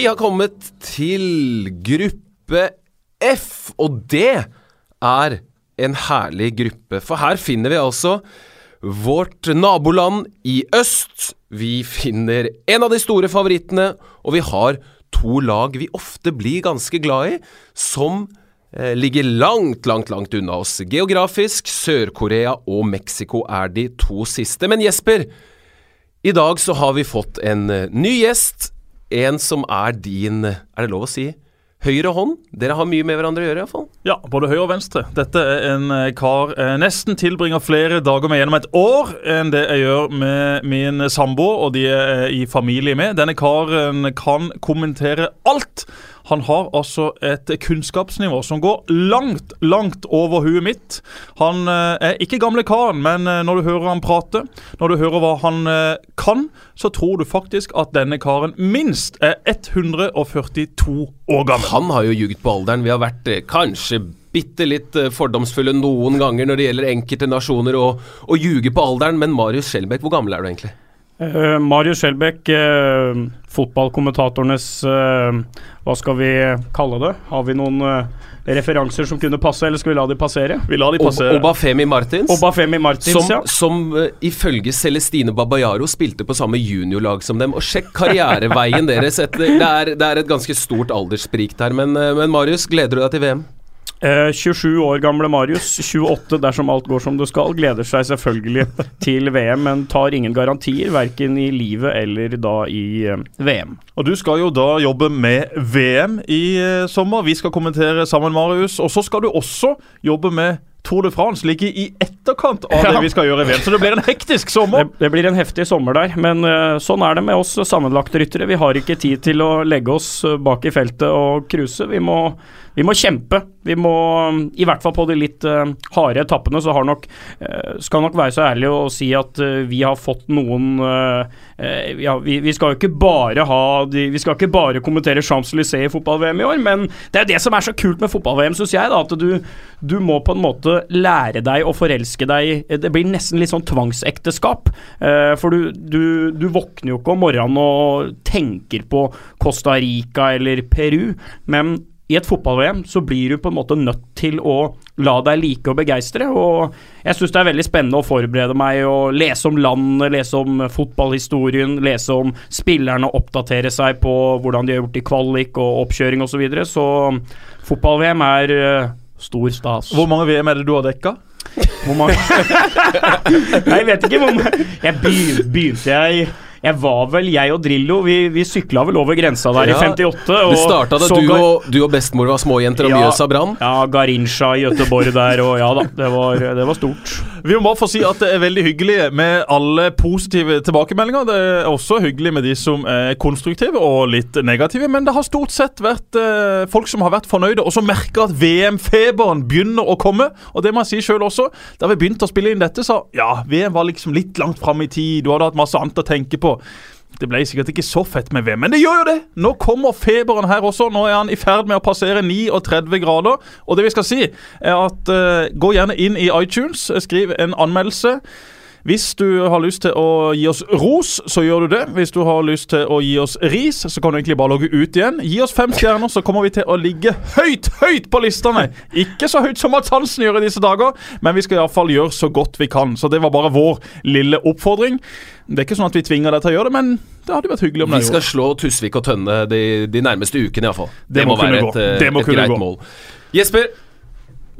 Vi har kommet til gruppe F, og det er en herlig gruppe. For her finner vi altså vårt naboland i øst. Vi finner en av de store favorittene, og vi har to lag vi ofte blir ganske glad i, som eh, ligger langt, langt, langt unna oss. Geografisk, Sør-Korea og Mexico er de to siste. Men Jesper, i dag så har vi fått en eh, ny gjest. En som er din, er det lov å si, høyre hånd. Dere har mye med hverandre å gjøre, iallfall. Ja, både høyre og venstre. Dette er en eh, kar jeg nesten tilbringer flere dager med gjennom et år enn det jeg gjør med min samboer og de jeg er i familie med. Denne karen kan kommentere alt. Han har altså et kunnskapsnivå som går langt, langt over huet mitt. Han eh, er ikke gamle karen, men eh, når du hører han prate, når du hører hva han eh, kan, så tror du faktisk at denne karen minst er 142 år gammel. Han har jo ljuget på alderen. Vi har vært kanskje bitte litt fordomsfulle noen ganger når det gjelder enkelte nasjoner og å ljuge på alderen, men Marius Skjelbæk, hvor gammel er du egentlig? Uh, Marius Skjelbæk, uh, fotballkommentatorenes uh, Hva skal vi kalle det? Har vi noen referanser som kunne passe, eller skal vi la de passere? Vi la de passere. Obafemi Martins. Obafemi Martins, som, ja. som ifølge Celestine Babayaro spilte på samme juniorlag som dem. Og sjekk karriereveien deres. Etter, det, er, det, er, et ganske stort alderssprik der. Men, men Marius, gleder du deg til VM? Eh, 27 år gamle Marius, 28 dersom alt går som det skal, gleder seg selvfølgelig til VM, men tar ingen garantier, verken i livet eller da i eh, VM. Og Du skal jo da jobbe med VM i eh, sommer. Vi skal kommentere sammen, Marius. Og så skal du også jobbe med Tour de France ligger i etterkant av ja. det vi skal gjøre i VM, så det blir en hektisk sommer. Det, det blir en heftig sommer der, men uh, sånn er det med oss sammenlagte ryttere. Vi har ikke tid til å legge oss bak i feltet og cruise. Vi, vi, må kjempe. Vi må, i hvert fall på de litt uh, harde etappene, så nok uh, Skal nok være så ærlig å si at vi har fått noen ja, vi, vi, skal jo ikke bare ha de, Vi skal ikke bare kommentere Champs-Élysées i fotball-VM i år, men det er jo det som er så kult med fotball-VM, syns jeg, da, at du, du må på en måte lære deg å forelske deg Det blir nesten litt sånn tvangsekteskap. Uh, for du, du, du, våkner jo ikke om morgenen og tenker på Costa Rica eller Peru, men i et fotball-VM så blir du på en måte nødt til å la deg like og begeistre. Og jeg syns det er veldig spennende å forberede meg og lese om landet, lese om fotballhistorien, lese om spillerne, oppdatere seg på hvordan de har gjort i kvalik og oppkjøring osv. Så, videre. så fotball-VM er uh, Stor stas. Hvor mange VM er det du har dekka? Hvor mange Nei, jeg vet ikke hvor mange Jeg begynte jeg jeg var vel, jeg og Drillo, vi, vi sykla vel over grensa der ja, i 58. Og det starta da du og, du og, bestemor var småjenter og ja, Mjøsa brann? Ja, Garincha i Göteborg der, og ja da. Det var, det var, stort. Vi må bare få si at det er veldig hyggelig med alle positive tilbakemeldinger. Det er også hyggelig med de som er konstruktive og litt negative, men det har stort sett vært eh, folk som har vært fornøyde, og som merker at VM-feberen begynner å komme. Og det må jeg si sjøl også. Da vi begynte å spille inn dette, så ja, VM var liksom litt langt fram i tid. Du hadde hatt masse annet å tenke på. Det ble sikkert ikke så fett med VM, men det gjør jo det! Nå kommer feberen her også. Nå er han i ferd med å passere 39 grader. Og det vi skal si, er at uh, gå gjerne inn i iTunes, skriv en anmeldelse. Hvis du har lyst til å gi oss ros, så gjør du det. Hvis du har lyst til å gi oss ris, så kan du egentlig bare logge ut igjen. Gi oss fem stjerner, så kommer vi til å ligge høyt, høyt på listene. Ikke så høyt som Mads Hansen gjør i disse dager, men vi skal iallfall gjøre så godt vi kan. Så det var bare vår lille oppfordring. Det er ikke sånn at vi tvinger deg til å gjøre det, men det hadde vært hyggelig om det. Vi skal slå Tusvik og Tønne de, de nærmeste ukene, iallfall. Det, det må, må være et, et greit gå. mål. Jesper,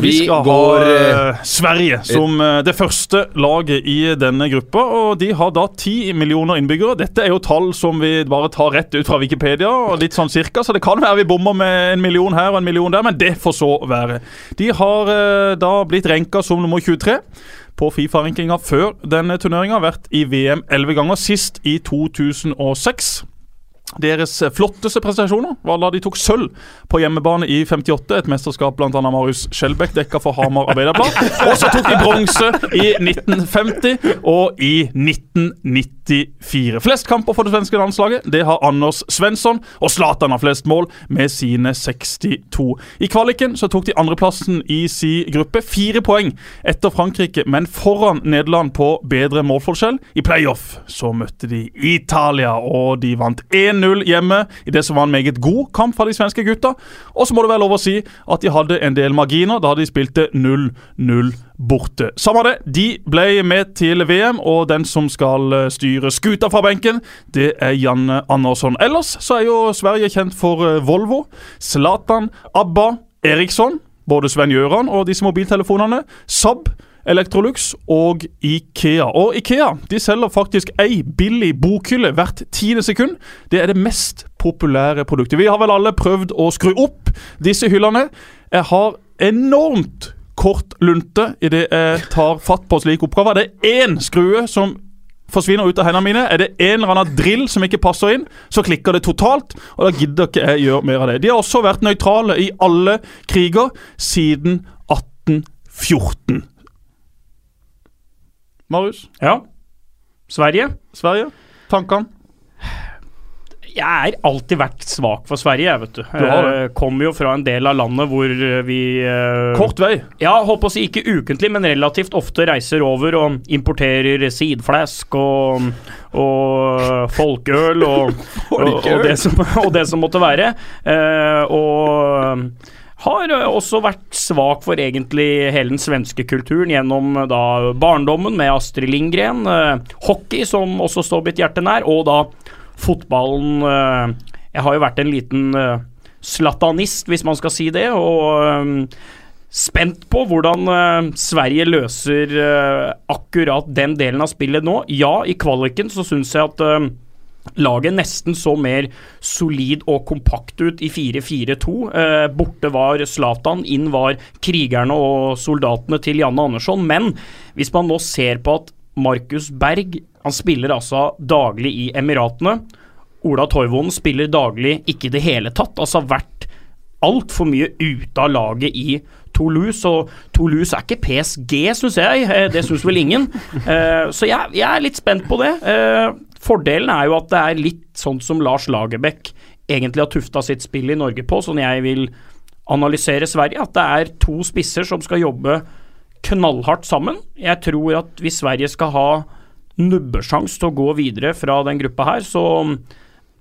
vi, vi skal går, ha uh, Sverige som uh, det første laget i denne gruppa. og De har da ti millioner innbyggere. Dette er jo tall som vi bare tar rett ut fra Wikipedia. og litt sånn cirka, Så det kan være vi bommer med en million her og en million der, men det får så være. De har uh, da blitt renka som nummer 23 på Fifa-rankinga før denne turneringa. Vært i VM elleve ganger, sist i 2006. Deres flotteste prestasjoner var da de tok sølv på hjemmebane i 58. Et mesterskap bl.a. Marius Skjelbæk dekka for Hamar Arbeiderblad. Og så tok de bronse i 1950 og i 1994. Flest kamper for det svenske landslaget det har Anders Svensson, og Zlatan har flest mål med sine 62. I kvaliken så tok de andreplassen i si gruppe. Fire poeng etter Frankrike, men foran Nederland på bedre målforskjell. I playoff så møtte de Italia, og de vant 1 1-0 hjemme i det som var en meget god kamp fra de svenske gutta. Og så må det være lov å si at de hadde en del marginer da de spilte 0-0 borte. Samme det, de ble med til VM, og den som skal eh, styre skuta fra benken, det er Janne Andersson. Ellers så er jo Sverige kjent for eh, Volvo, Zlatan, ABBA, Eriksson, både Sven Gjøran og disse mobiltelefonene, Saab, Electrolux og Ikea. Og Ikea de selger faktisk ei billig bokhylle hvert tiende sekund. Det er det mest populære produktet. Vi har vel alle prøvd å skru opp disse hyllene. Jeg har enormt kort lunte idet jeg tar fatt på slike oppgaver. Det er én skrue som forsvinner ut av hendene mine. Er det en eller annen drill som ikke passer inn, så klikker det totalt. Og da gidder ikke jeg gjøre mer av det. De har også vært nøytrale i alle kriger siden 1814. Marius, Ja. Sverige. Sverige, tankene? Jeg har alltid vært svak for Sverige, jeg, vet du. det. Eh, Kommer jo fra en del av landet hvor eh, vi eh, Kort vei. Ja, holdt på å si ikke ukentlig, men relativt ofte reiser over og importerer sidflask og, og folkeøl og, og, og, det som, og det som måtte være. Og har også vært svak for egentlig hele den svenske kulturen gjennom da barndommen med Astrid Lindgren, eh, hockey som også står mitt hjerte nær, og da fotballen. eh, jeg har jo vært en liten eh, slatanist, hvis man skal si det, og eh, spent på hvordan eh, Sverige løser eh, akkurat den delen av spillet nå. Ja, i kvaliken så syns jeg at eh, laget nesten så mer solid og kompakt ut i 4-4-2. Eh, borte var Zlatan, inn var krigerne og soldatene til Janne Andersson. Men hvis man nå ser på at Markus Berg han spiller altså daglig i Emiratene. Ola Toivonen spiller daglig ikke i det hele tatt. Altså vært altfor mye ute av laget i Toulouse, og Toulouse er ikke PSG, syns jeg. Eh, Det syns vel ingen. Eh, Så jeg, er litt spent på det. Fordelen er jo at det er litt sånn som Lars Lagerbäck egentlig har tufta sitt spill i Norge på, sånn jeg vil analysere Sverige. At det er to spisser som skal jobbe knallhardt sammen. Jeg tror at hvis Sverige skal ha nubbesjans til å gå videre fra den gruppa her, så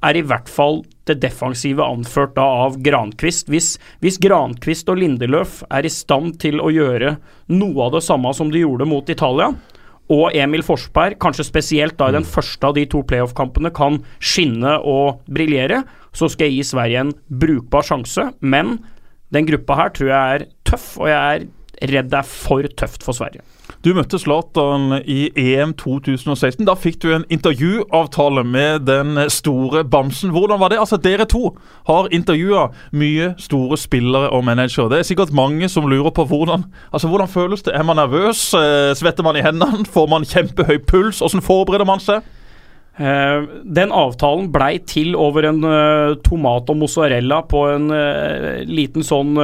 er i hvert fall det defensive anført da av Grankvist. Hvis, hvis Grankvist og Lindeløf er i stand til å gjøre noe av det samme som de gjorde mot Italia, og Emil Forsberg, kanskje spesielt da i den første av de to playoff-kampene, kan skinne og briljere, så skal jeg gi Sverige en brukbar sjanse. Men den gruppa her tror jeg er tøff, og jeg er redd det er for tøft for Sverige. Du møtte Zlatan i EM 2016. Da fikk du en intervjuavtale med den store bamsen. Hvordan var det? Altså, Dere to har intervjua mye store spillere og managere. Det er sikkert mange som lurer på hvordan Altså, hvordan føles det? Er man nervøs? Eh, Svetter man i hendene? Får man kjempehøy puls? Hvordan forbereder man seg? Eh, den avtalen blei til over en eh, tomat og mozzarella på en eh, liten sånn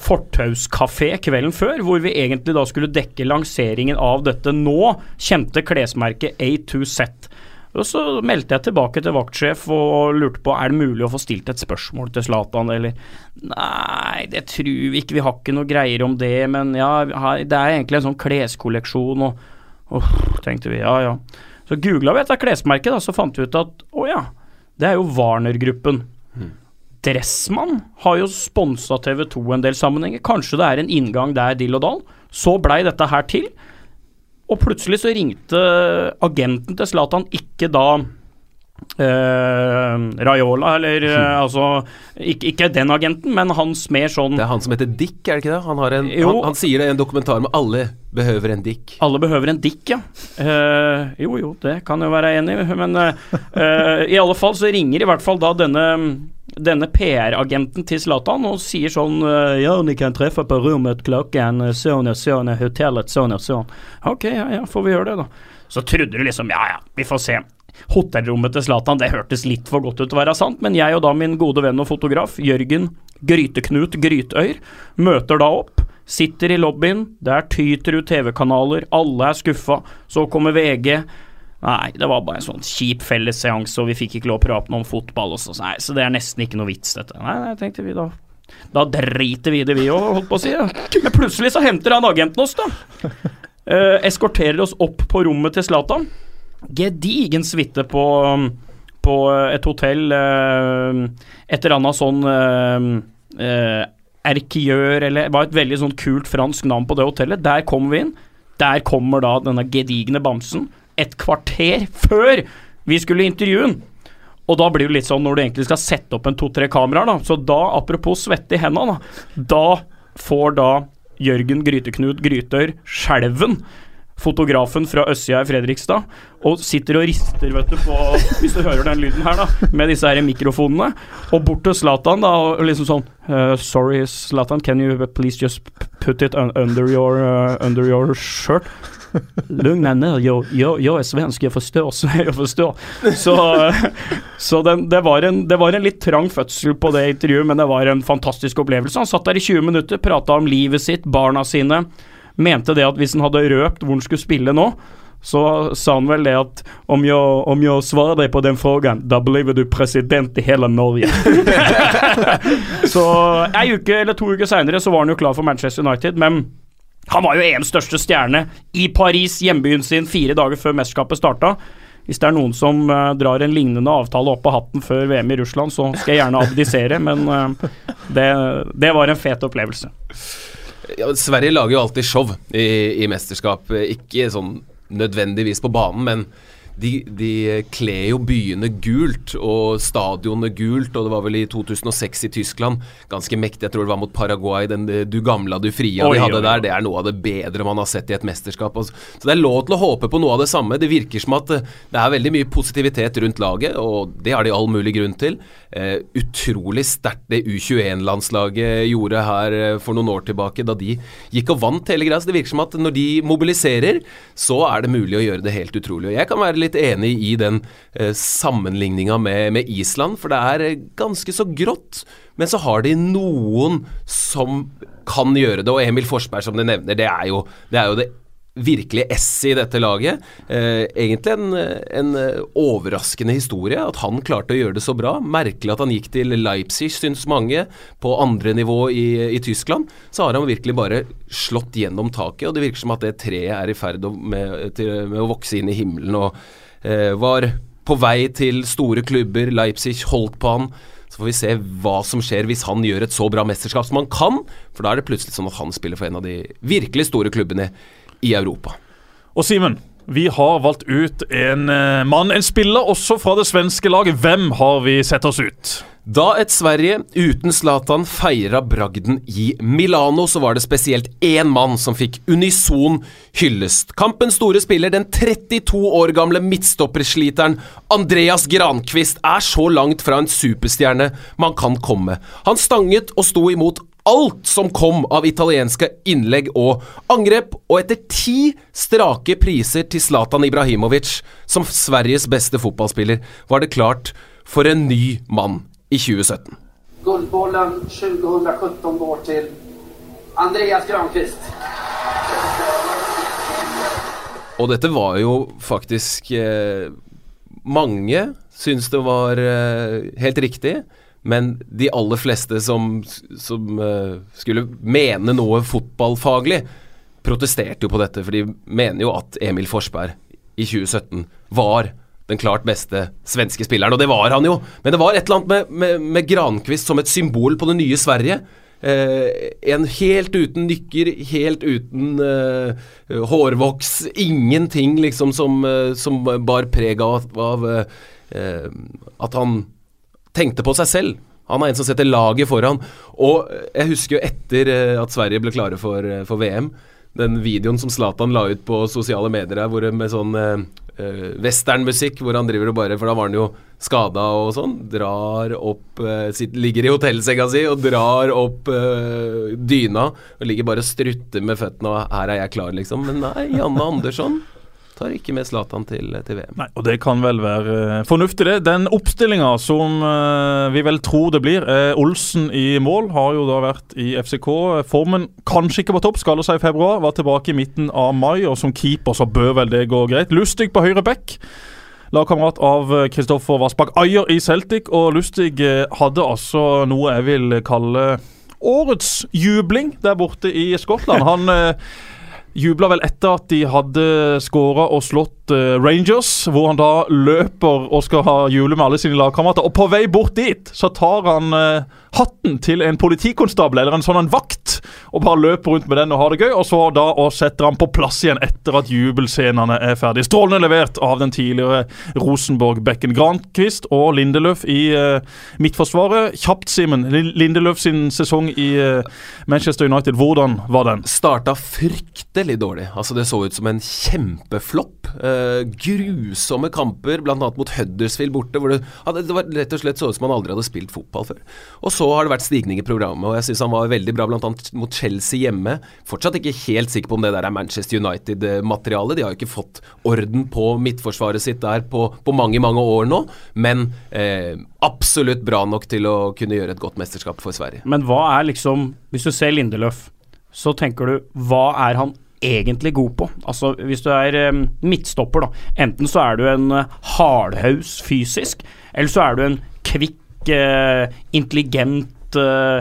fortauskafé kvelden før, hvor vi egentlig da skulle dekke lanseringen av dette nå kjente klesmerket A2Z. Og Så meldte jeg tilbake til vaktsjef og lurte på er det mulig å få stilt et spørsmål til Zlatan, eller Nei, det tror vi ikke, vi har ikke noe greier om det, men ja, det er egentlig en sånn kleskolleksjon, og Åh, tenkte vi, ja ja. Så googla vi etter klesmerket, da, så fant vi ut at å ja, det er jo Warner-gruppen. Dressmann har jo sponsa TV2 en del sammenhenger. Kanskje det er en inngang der, dill og dall. Så blei dette her til. Og plutselig så ringte agenten til Zlatan ikke da eh, Raiola, eller eh, altså ikke, ikke den agenten, men hans mer sånn Det er han som heter Dick, er det ikke det? Han, har en, han, han sier det i en dokumentar med 'Alle behøver en Dick'. Alle behøver en dick, ja. Uh, jo, jo, det kan jeg jo være enig i, men i alle fall så ringer i hvert fall da denne, denne PR-agenten til Zlatan og sier sånn Ja, ni kan treffe på rommet klokken sånn og sånn, hotellet sånn og sånn. Ok, ja, ja, får vi gjøre det, da. Så trodde du liksom Ja, ja, vi får se. Hotellrommet til Zlatan, det hørtes litt for godt ut til å være sant, men jeg og da min gode venn og fotograf Jørgen Gryteknut Grytøyr møter da opp. Sitter i lobbyen, der tyter ut TV-kanaler, alle er skuffa. Så kommer VG. Nei, det var bare en sånn kjip fellesseanse, og vi fikk ikke lov å prate noe om fotball. Og så, nei, så det er nesten ikke noe vits, dette. Nei, nei, tenkte vi da. Da driter vi i det, vi òg, holdt på å si. Ja. Men plutselig så henter han agenten oss, da. Eh, eskorterer oss opp på rommet til Zlatan. Gedigen suite på, på et hotell eh, Et eller annet sånn eh, eh, eller var et veldig sånn kult fransk navn på det hotellet. Der kommer vi inn. Der kommer da denne gedigne bamsen et kvarter før vi skulle intervjue den. Og da blir det litt sånn når du egentlig skal sette opp en to-tre kameraer, da. Så da, apropos svette i hendene, da, da får da Jørgen Gryteknut Grytør skjelven fotografen fra Øssia i Fredrikstad og sitter og rister, vet du, på Hvis du hører den lyden her, da, med disse her mikrofonene. Og bort til Zlatan, da, og liksom sånn uh, Sorry, Zlatan, can you please just put it under your, uh, under your shirt? Lugn deg ned, jeg, jeg, jag er svensk, jeg forstår. Så, jeg forstår. så, så den, det, var en, det var en litt trang fødsel på det intervjuet, men det var en fantastisk opplevelse. Han satt der i 20 minutter, prata om livet sitt, barna sine mente det at hvis han hadde røpt hvor han skulle spille nå, så sa han vel det at om jeg, om jeg svarer deg på den spørsmålen, da blir du president i hele Norge. så ei uke eller to uker seinere så var han jo klar for Manchester United, men han var jo EMs største stjerne i Paris, hjembyen sin, fire dager før mesterskapet starta. Hvis det er noen som uh, drar en lignende avtale opp av hatten før VM i Russland, så skal jeg gjerne abdisere, men uh, det, det var en fet opplevelse ja, Sverige lager jo alltid show i, i mesterskap. Ikke sånn nødvendigvis på banen, men de, de kler jo byene gult og stadionene gult, og det var vel i 2006 i Tyskland. Ganske mektig. Jeg tror det var mot Paraguay. Den du gamla, du fria de hadde der. Det er noe av det bedre man har sett i et mesterskap. Så det er lov til å håpe på noe av det samme. Det virker som at eh, det er veldig mye positivitet rundt laget, og det har de all mulig grunn til. Eh, utrolig sterkt det U21-landslaget gjorde her uh, for noen år tilbake, da de gikk og vant hele greia. Så det virker som at når de mobiliserer, så er det mulig å gjøre det helt utrolig. Og jeg kan være litt enig i den eh, sammenligninga med, med, Island, for det er ganske så grått. Men så har de noen som kan gjøre det, og Emil Forsberg, som du nevner, det er jo det, er jo det virkelig S i dette laget. Eh, egentlig en, en, overraskende historie at han klarte å gjøre det så bra. Merkelig at han gikk til Leipzig, syns mange, på andre nivå i, i, Tyskland. Så har han virkelig bare slått gjennom taket, og det virker som at det treet er i ferd med, til, med å vokse inn i himmelen. Og eh, var på vei til store klubber. Leipzig holdt på han. Så får vi se hva som skjer hvis han gjør et så bra mesterskap som han kan. For da er det plutselig sånn at han spiller for en av de virkelig store klubbene i Europa. Og Simen, vi har valgt ut en uh, mann, en spiller også fra det svenske laget. Hvem har vi sett oss ut? Da et Sverige uten Zlatan feira bragden i Milano, så var det spesielt én mann som fikk unison hyllest. Kampens store spiller, den 32 år gamle midtstoppersliteren Andreas Grankvist, er så langt fra en superstjerne man kan komme. Han stanget og sto imot alt som kom av italienske innlegg og angrep, og etter ti strake priser til Zlatan Ibrahimovic som Sveriges beste fotballspiller, var det klart for en ny mann i 2017. Gullbollen 2017 går til Andreas Granqvist. Og dette var jo faktisk eh, Mange syns det var eh, helt riktig. Men de aller fleste som, som uh, skulle mene noe fotballfaglig, protesterte jo på dette. For de mener jo at Emil Forsberg i 2017 var den klart beste svenske spilleren. Og det var han jo. Men det var et eller annet med, med, med Granqvist som et symbol på det nye Sverige. Eh, en helt uten nykker, helt uten eh, hårvoks. Ingenting liksom som, eh, som bar preg av, av eh, at han tenkte på seg selv. Han er en som setter laget foran. Og jeg husker jo etter eh, at Sverige ble klare for, eh, for VM, den videoen som Zlatan la ut på sosiale medier hvor med sånn uh, westernmusikk, hvor han driver og bare For da var han jo skada og sånn. Drar opp uh, sitt, Ligger i hotellsenga si og drar opp uh, dyna og ligger bare og strutter med føttene og 'her er jeg klar', liksom. Men nei, Janne Andersson tar ikke med Zlatan til, til, VM. Nei, og Det kan vel være uh, fornuftig, det. Den oppstillinga som uh, vi vel tror det blir, Olsen i mål, har jo da vært i FCK. Formen kanskje ikke på topp, skaller seg i februar. Var tilbake i midten av mai, og som keeper så bør vel det gå greit. Lustig på høyre back. Lagkamerat av Kristoffer Vassbakk Ayer i Celtic, og Lustig hadde altså noe jeg vil kalle årets jubling der borte i Skottland. Han Jubla vel etter at de hadde skåra og slått eh, Rangers, hvor han da løper og skal ha jule med alle sine lagkamerater. Og på vei bort dit så tar han eh, hatten til en politikonstabel eller en sånn en vakt og bare løper rundt med den og har det gøy. Og så da og setter han på plass igjen etter at jubelscenene er ferdig. Strålende levert av den tidligere Rosenborg-bekken Grankvist og Lindeløf i uh, midtforsvaret. Kjapt, Simen. Lindeløf sin sesong i uh, Manchester United, hvordan var den? Starta fryktelig dårlig. Altså Det så ut som en kjempeflopp. Eh, grusomme kamper, bl.a. mot Huddersfield borte, hvor det, det var rett og slett så ut som han aldri hadde spilt fotball før. Og så har det vært stigning i programmet, og jeg syns han var veldig bra bl.a. mot Chelsea hjemme. Fortsatt ikke helt sikker på om det der er Manchester United-materiale. De har jo ikke fått orden på midtforsvaret sitt der på, på mange, mange år nå, men eh, absolutt bra nok til å kunne gjøre et godt mesterskap for Sverige. Men hva er liksom Hvis du ser Lindeløf, så tenker du Hva er han egentlig god på? Altså Hvis du er um, midtstopper, da. Enten så er du en uh, hardhaus fysisk, eller så er du en kvikk, uh, intelligent uh,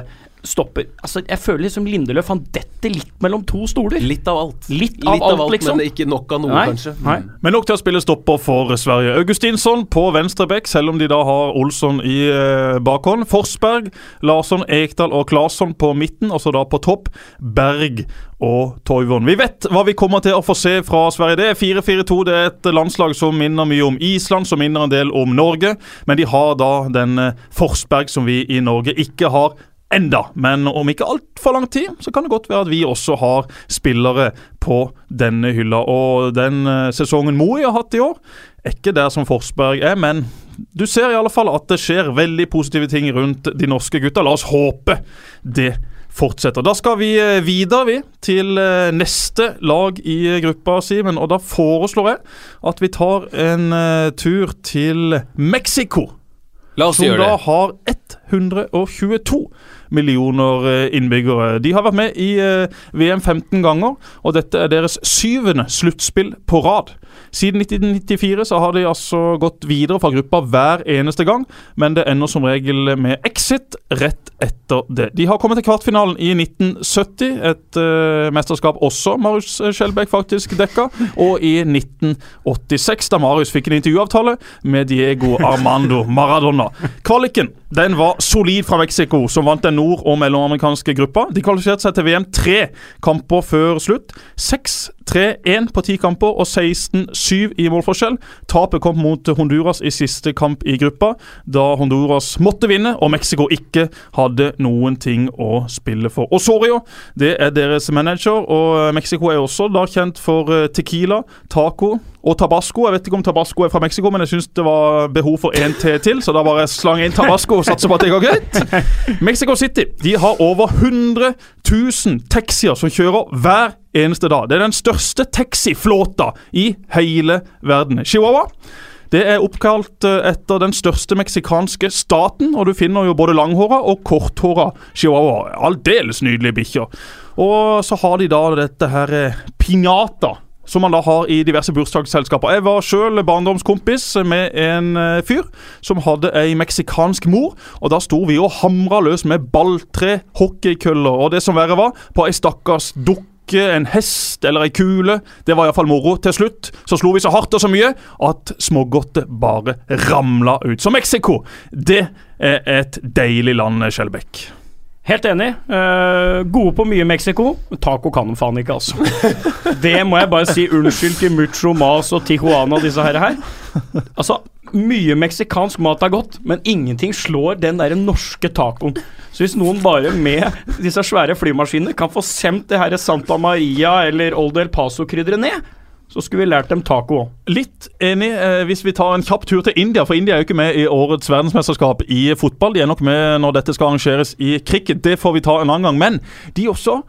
stopper. Altså, jeg føler liksom Lindeløf han detter litt mellom to stoler. Litt av alt. Litt av alt, liksom. Men ikke nok av noe, Nei, kanskje. nei. Mm. Men nok til å spille stopper for Sverige. Augustinsson på venstre bekk, selv om de da har Olsson i eh, bakhånd. Forsberg, Larsson, Ekdal og Claesson på midten, og så da på topp Berg og Toivon. Vi vet hva vi kommer til å få se fra Sverige. Det er 4-4-2. Det er et landslag som minner mye om Island, som minner en del om Norge. Men de har da den eh, Forsberg som vi i Norge ikke har enda. Men om ikke altfor lang tid, så kan det godt være at vi også har spillere på denne hylla. Og den eh, sesongen Moi har hatt i år, er ikke der som Forsberg er, men du ser i alle fall at det skjer veldig positive ting rundt de norske gutta. La oss håpe det fortsetter. Da skal vi eh, videre vi, til eh, neste lag i gruppa, Simen. Og da foreslår jeg at vi tar en tur til Mexico La oss som gjøre da har 122 millioner eh, innbyggere. De har vært med i eh, VM 15 ganger, og dette er deres syvende sluttspill på rad. Siden 1994 så har de altså gått videre fra gruppa hver eneste gang, men det ender som regel med exit rett etter det. De har kommet til kvartfinalen i 1970, et uh, mesterskap også Marius Skjelbæk faktisk dekka, og i 1986, da Marius fikk en intervjuavtale med Diego Armando Maradona. Kvaliken den var solid fra Mexico, som vant den nord- og mellomamerikanske gruppa. De kvalifiserte seg til VM tre kamper før slutt. 6-3-1 på ti kamper og 16-7 i målforskjell. Tapet kom mot Honduras i siste kamp i gruppa, da Honduras måtte vinne og Mexico ikke hadde noen ting å spille for. Osorio det er deres manager, og Mexico er også da kjent for eh, Tequila, taco og tabasco. Jeg vet ikke om tabasco er fra Mexico, men jeg syns det var behov for en te til, så da bare slang jeg inn tabasco og satser på at det går greit. Mexico City de har over 100 000 taxier som kjører hver eneste dag. Det er den største taxiflåta i hele verden. Chihuahua det er oppkalt eh, etter den største meksikanske staten, og du finner jo både langhåra og korthåra chihuahua. Aldeles nydelige bikkjer. Og så har de da dette her eh, piñata. Som man da har i diverse bursdagsselskaper. Jeg var sjøl barndomskompis med en eh, fyr som hadde ei meksikansk mor. Og da sto vi og hamra løs med balltre, hockeykøller og det som verre var, på ei stakkars dukke en hest eller ei kule. Det var iallfall moro. Til slutt så slo vi så hardt og så mye at smågodtet bare ramla ut. Så Mexico, det er et deilig land, Skjelbekk. Helt enig. Uh, gode på mye Mexico. Taco kan de faen ikke, altså. Det må jeg bare si unnskyld til Mucho Mas og Tijuana og disse her. her. Altså, mye meksikansk mat er godt, men ingenting slår den der norske tacoen. Så hvis noen bare med disse svære flymaskinene kan få sendt det her Santa Maria eller Old El Paso-krydderet ned, så skulle vi lært dem taco òg. Litt enig eh, hvis vi tar en kjapp tur til India, for India er jo ikke med i årets verdensmesterskap i fotball. De er nok med når dette skal arrangeres i cricket. Det får vi ta en annen gang. Men de også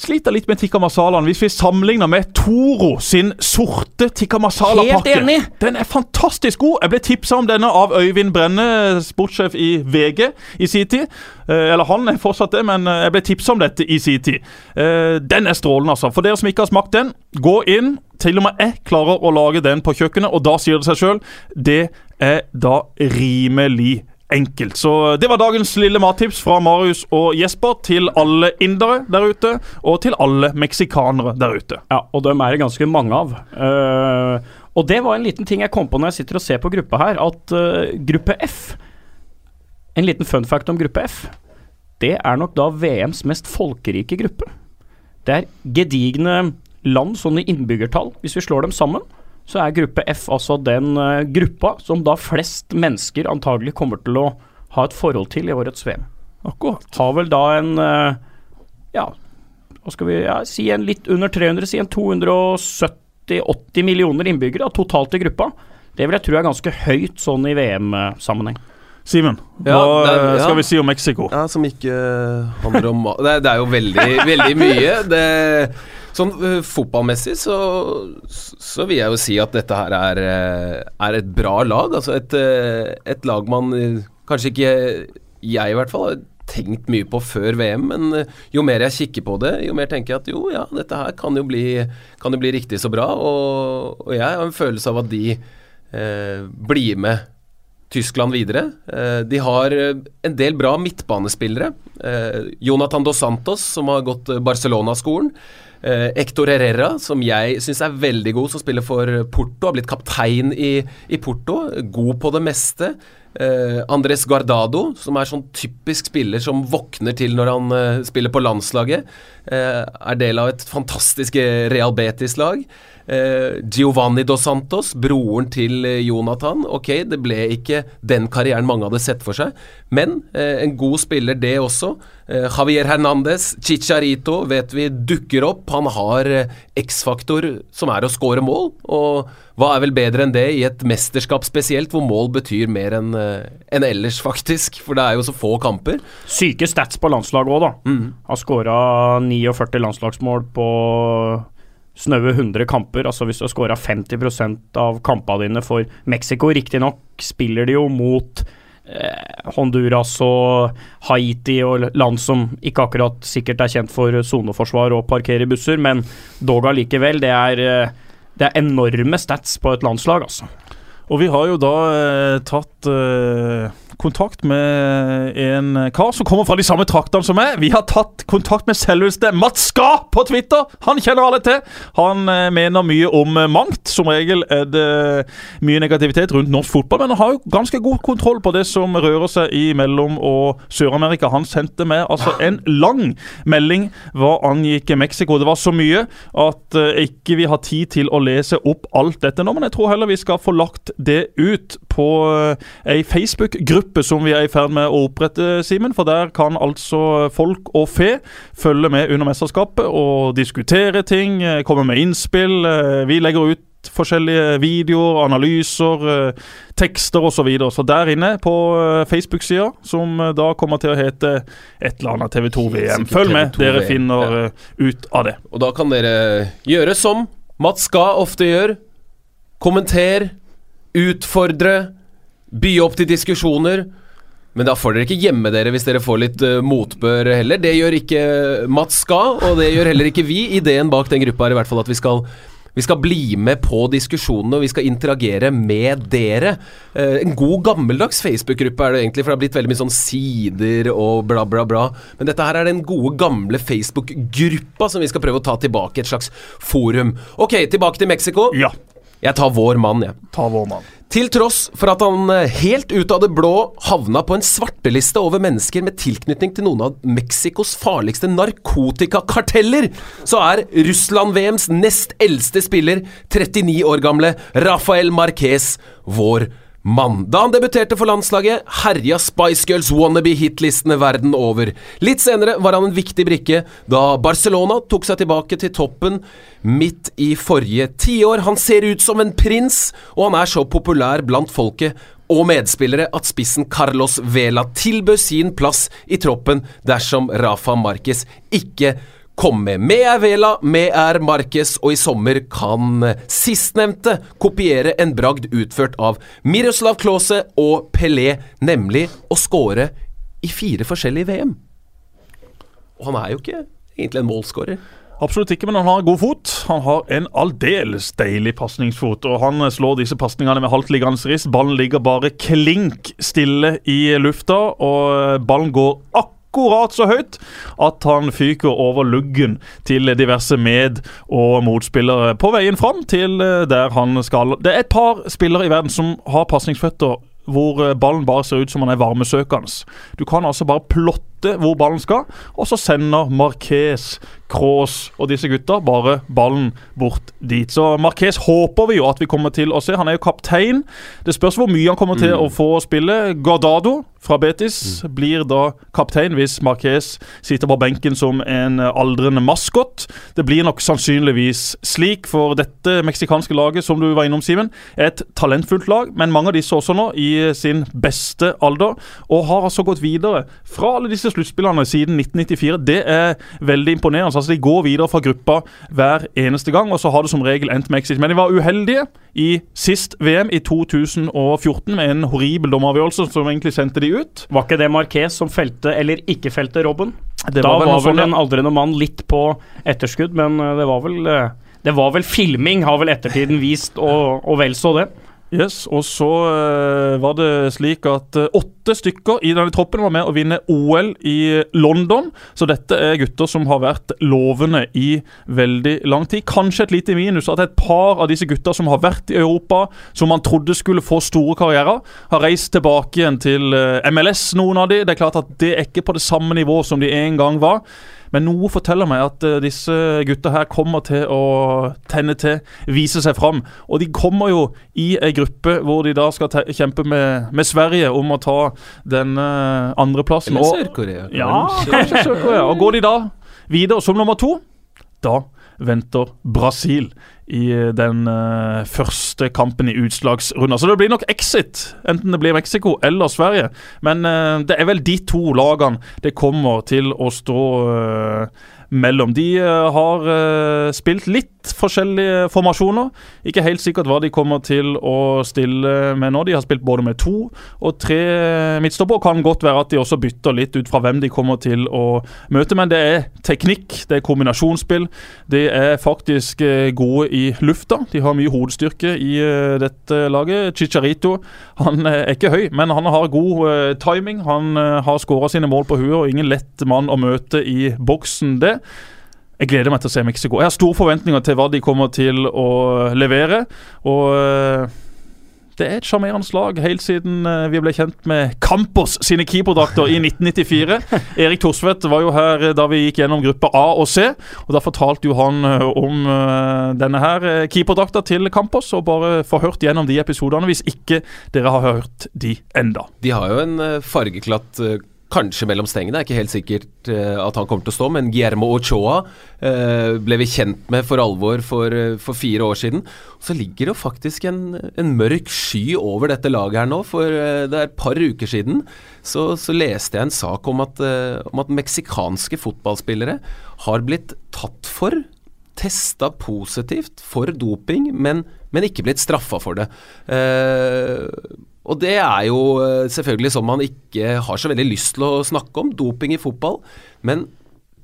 sliter litt med tikka masalaen. Hvis vi sammenligner med Toro sin sorte tikka masala-pakke. Helt enig. Den er fantastisk god. Jeg ble tipsa om denne av Øyvind Brenne, sportssjef i VG i sin tid. Eh, Eller han er fortsatt det, men eh, jeg ble tipsa om dette i sin tid. Eh, Den er strålende, altså. For dere som ikke har smakt den, gå inn. Til og med jeg klarer å lage den på kjøkkenet, og da sier det seg sjøl. Det er da rimelig enkelt. Så det var dagens lille mattips fra Marius og Jesper til alle indere der ute, og til alle meksikanere der ute. Ja, og dem er det ganske mange av. Uh, og det var en liten ting jeg kom på når jeg sitter og ser på gruppa her, at uh, gruppe F En liten fun fact om gruppe F. Det er nok da VMs mest folkerike gruppe. Det er gedigne land sånn i innbyggertall. Hvis vi slår dem sammen, så er gruppe F altså den eh, gruppa som da flest mennesker antagelig kommer til å ha et forhold til i årets VM. Akkurat. Har vel da en eh, ja, hva skal vi ja, si en litt under 300, si en 270-80 millioner innbyggere da, totalt i gruppa. Det vil jeg tro er ganske høyt sånn i VM-sammenheng. Simen, Ja, hva det er- ja. skal vi si om Mexico? Ja, som ikke handler om det, er- det er jo veldig, veldig mye. Det, sånn uh, fotballmessig så, så vil jeg jo si at dette her er, øh, er et bra lag. Altså et, øh, et lag man kanskje ikke jeg i hvert fall har tenkt mye på før VM, men jo mer jeg kikker på det, jo mer tenker jeg at jo, ja, dette her kan jo bli, kan jo bli riktig så bra. Og, og jeg har en følelse av at de eh, blir med Tyskland videre. Eh, de har eh, en del bra midtbanespillere. Eh, Jonathan Dos Santos, som har gått eh, Barcelona-skolen. Eh, Hector Herrera, som jeg syns er veldig god, som spiller for Porto. Har blitt kaptein i, i Porto. God på det meste. Eh, Andres Guardado, som er sånn typisk spiller som våkner til når han eh, spiller på landslaget. Eh, er del av et fantastisk Real Betis-lag. Eh, Giovanni Dos Santos, broren til eh, Jonathan. Ok, det ble ikke den karrieren mange hadde sett for seg, men eh, en god spiller, det også. Eh, Javier Hernandez, Chicharito, vet vi dukker opp. Han har eh, X-faktor som er å score mål, og hva er vel bedre enn det i et mesterskap spesielt, hvor mål betyr mer enn eh, enn ellers, faktisk, for det er jo så få kamper. Syke stats på landslaget òg, da. Har skåra 49 landslagsmål på snaue 100 kamper. Altså hvis du har skåra 50% av kampene dine for Mexico, riktignok spiller de jo mot eh, Honduras og Haiti og land som ikke akkurat sikkert er kjent for soneforsvar og parkere busser, men dog allikevel. Det er, eh, det er enorme stats på et landslag, altså. Og vi har jo da eh, tatt eh, kontakt med en kar som kommer fra de samme traktene som meg. Vi har tatt kontakt med selveste Mats Ska på Twitter. Han kjenner alle til. Han eh, mener mye om eh, mangt. Som regel er det mye negativitet rundt norsk fotball, men han har jo ganske god kontroll på det som rører seg i Mellom- og Sør-Amerika. Han sendte meg altså en lang melding hva angikk Mexico. Det var så mye at eh, ikke vi har tid til å lese opp alt dette nå, men jeg tror heller vi skal få lagt det ut på eh, ei Facebook-gruppe som vi er i ferd med å opprette, Simen. For der kan altså folk og fe følge med under mesterskapet og diskutere ting, eh, komme med innspill. Eh, Vi legger ut forskjellige videoer, analyser, tekster osv. Så, videre. så der inne på Facebook-sida, som da kommer til å hete et eller annet TV2 VM. Følg med, dere finner ja. ut av det. Og da kan dere gjøre som Mats Ska ofte gjør. Kommenter, utfordre, by opp til diskusjoner. Men da får dere ikke gjemme dere hvis dere får litt uh, motbør heller. Det gjør ikke Mats Ska, og det gjør heller ikke vi. Ideen bak den gruppa er i hvert fall at vi skal vi skal bli med på diskusjonene, og vi skal interagere med dere. Uh, en god gammeldags Facebook-gruppe er det egentlig, for det har blitt veldig mye sånn sider og bla, bla, bla. Men dette her er den gode, gamle Facebook-gruppa som vi skal prøve å ta tilbake, et slags forum. Ok, tilbake til Mexico. Ja, Jeg tar vår mann, jeg. ta vår mann. Til tross for at han eh, helt ut av det blå havna på en svarteliste over mennesker med tilknytning til noen av Mexicos farligste narkotikakarteller, så er Russland-VMs nest eldste spiller, 39 år gamle Rafael Marquez, vår mann. Da han debuterte for landslaget, herja Spice Girls wannabe-hitlistene verden over. Litt senere var han en viktig brikke da Barcelona tok seg tilbake til toppen midt i forrige tiår. Han ser ut som en prins, og han er så populær blant folket og medspillere at spissen Carlos Vela tilbød sin plass i troppen dersom Rafa Marquez ikke kom med. Er Vela, med er Marquez, og i sommer kan sistnevnte kopiere en bragd utført av Miroslav Klause og Pelé, nemlig å skåre i fire forskjellige VM. Og han er jo ikke egentlig en målskårer. Absolutt ikke, men han har god fot. Han har en aldeles deilig pasningsfot. Og han slår disse pasningene med haltliggende rist. Ballen ligger bare klink stille i lufta, og ballen går akkurat så høyt at han fyker over luggen til diverse med- og motspillere på veien fram til der han skal. Det er et par spillere i verden som har pasningsføtter hvor ballen bare ser ut som han er varmesøkende. Du kan altså bare plotte hvor ballen skal, og så sender Marquez, Cross og disse gutta bare ballen bort dit. Så Marquez håper vi jo at vi kommer til å se. Han er jo kaptein. Det spørs hvor mye han kommer til å få spille. Guardado fra Betis blir da kaptein hvis Marquez sitter på benken som en aldrende maskot. Det blir nok sannsynligvis slik, for dette meksikanske laget, som du var innom, Simen, er et talentfullt lag, men mange av disse også nå i sin beste alder, og har altså gått videre fra alle disse sluttspillene siden 1994. Det er veldig imponerende. altså De går videre fra gruppa hver eneste gang, og så har det som regel endt med exit. Men de var uheldige i sist VM, i 2014, med en horribel dommeravgjørelse som egentlig sendte de ut. Var ikke det Marquez som felte, eller ikke felte Robben? Det da var vel var en aldrende mann litt på etterskudd, men eh, det var vel eh, det var vel filming, har vel ettertiden vist, og, og vel så det. Yes, og så uh, var det slik at uh, åtte stykker i denne troppen var med å vinne OL i London. Så dette er gutter som har vært lovende i veldig lang tid. Kanskje et lite minus at et par av disse gutta som har vært i Europa, som man trodde skulle få store karrierer, har reist tilbake igjen til uh, MLS, noen av de. Det er klart at det er ikke på det samme nivå som de en gang var. Men noe forteller meg at uh, disse gutta her kommer til å tenne til, vise seg fram. Og de kommer jo i ei gruppe hvor de da skal kjempe med, med Sverige om å ta denne andreplassen. Eller Sør-Korea. Ja, kanskje Sør-Korea. Og går de da videre som nummer to, da venter Brasil i eh, den eh, første kampen i utslagsrunden. Så det blir nok exit, enten det blir Mexico eller Sverige. Men eh, det er vel de to lagene det kommer til å stå mellom. De har spilt litt forskjellige formasjoner. Ikke helt sikkert hva de kommer til å stille med nå. De har spilt både med to og tre midtstopper. Kan godt være at de også bytter litt ut fra hvem de kommer til å møte, men det er teknikk, det er kombinasjonsspill. De er faktisk eh, gode i lufta. De har mye hodestyrke i eh, dette laget. Chicharito han eh, er ikke høy, men han har god timing. Han har skåra sine mål på huet og ingen lett mann å møte i boksen, det. Jeg gleder meg til å se Mexico. Jeg har store forventninger til hva de kommer til å levere. Og eh, det er et sjarmerende lag helt siden eh, vi ble kjent med Campos sine keeperdrakter i 1994. Erik Thorsvedt var jo her eh, da vi gikk gjennom gruppe A og C. og Da fortalte jo han om denne her keeperdrakta til Campos. og Bare få hørt gjennom de episodene hvis ikke dere har hørt de enda. De har jo en fargeklatt Kanskje mellom stengene, det er ikke helt sikkert eh, at han kommer til å stå, men Guillermo Ochoa eh, ble vi kjent med for alvor for, eh, for fire år siden. Så ligger det faktisk en, en mørk sky over dette laget her nå, for det er et par uker siden så, så leste jeg en sak om at, om at meksikanske fotballspillere har blitt tatt for testa positivt for doping, men, men ikke blitt straffa for det. Eh, og det er jo eh, selvfølgelig sånn man ikke har så veldig lyst til å snakke om, doping i fotball. Men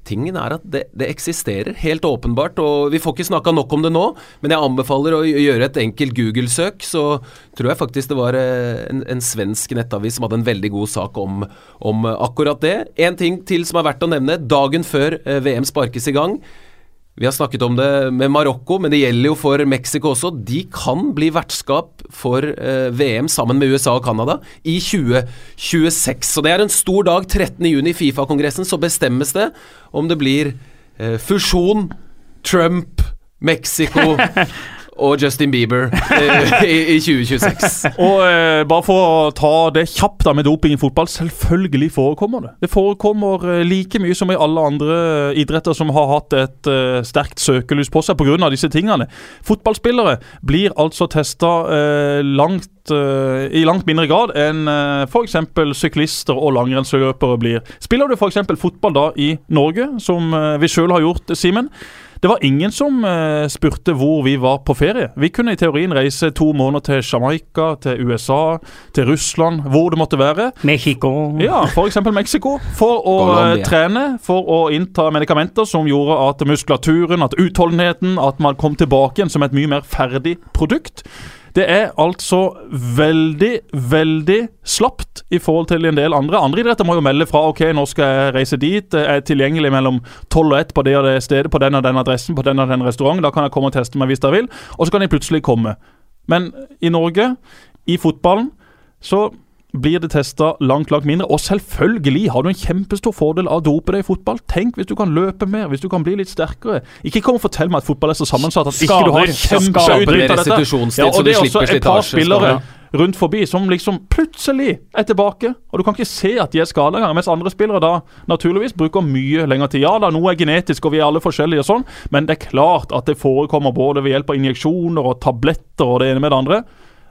tingen er at det, det eksisterer, helt åpenbart. Og vi får ikke snakka nok om det nå, men jeg anbefaler å gjøre et enkelt Google-søk. Så tror jeg faktisk det var eh, en, en svensk nettavis som hadde en veldig god sak om, om akkurat det. En ting til som er verdt å nevne. Dagen før eh, VM sparkes i gang. Vi har snakket om det med Marokko, men det gjelder jo for Mexico også. De kan bli vertskap for eh, VM sammen med USA og Canada i 2026. Så det er en stor dag. 13.6 i Fifa-kongressen så bestemmes det om det blir eh, fusjon, Trump, Mexico og Justin Bieber eh, i, i 2026. Og eh, bare for å ta det kjapt da med doping i fotball. Selvfølgelig forekommer det. Det forekommer eh, like mye som i alle andre idretter som har hatt et eh, sterkt søkelys på seg pga. disse tingene. Fotballspillere blir altså testa eh, langt eh, i langt mindre grad enn uh, f.eks. syklister og langrennsløpere blir. Spiller du f.eks. fotball da i Norge, som eh, vi sjøl har gjort, Simen? Det var ingen som eh, spurte hvor vi var på ferie. Vi kunne i teorien reise to måneder til Jamaica, til USA, til Russland, hvor det måtte være. Mexico Ja, f.eks. Mexico. For å eh, trene, for å innta medikamenter som gjorde at muskulaturen, at utholdenheten, at man kom tilbake igjen som et mye mer ferdig produkt. Det er altså veldig, veldig slapt i forhold til en del andre. Andre idretter må jo melde fra ok, nå skal jeg reise dit. Jeg er tilgjengelig mellom 12 og 1 på det og det stedet, på den og den adressen, på den og den restauranten. Da kan jeg komme og teste meg hvis jeg vil. Og så kan de plutselig komme. Men i Norge, i fotballen, så blir det testa langt langt mindre. Og selvfølgelig har du en kjempestor fordel av å dope deg i fotball. Tenk hvis du kan løpe mer, hvis du kan bli litt sterkere. Ikke kom og fortell meg at fotball er så sammensatt at ikke du har Skader. kjempeutbytte av dette. Ja, og det er også et par spillere rundt forbi som liksom plutselig er tilbake. Og du kan ikke se at de er skada engang. Mens andre spillere da naturligvis bruker mye lengre tid. Ja da, noe er genetisk, og vi er alle forskjellige og sånn, men det er klart at det forekommer både ved hjelp av injeksjoner og tabletter og det ene med det andre.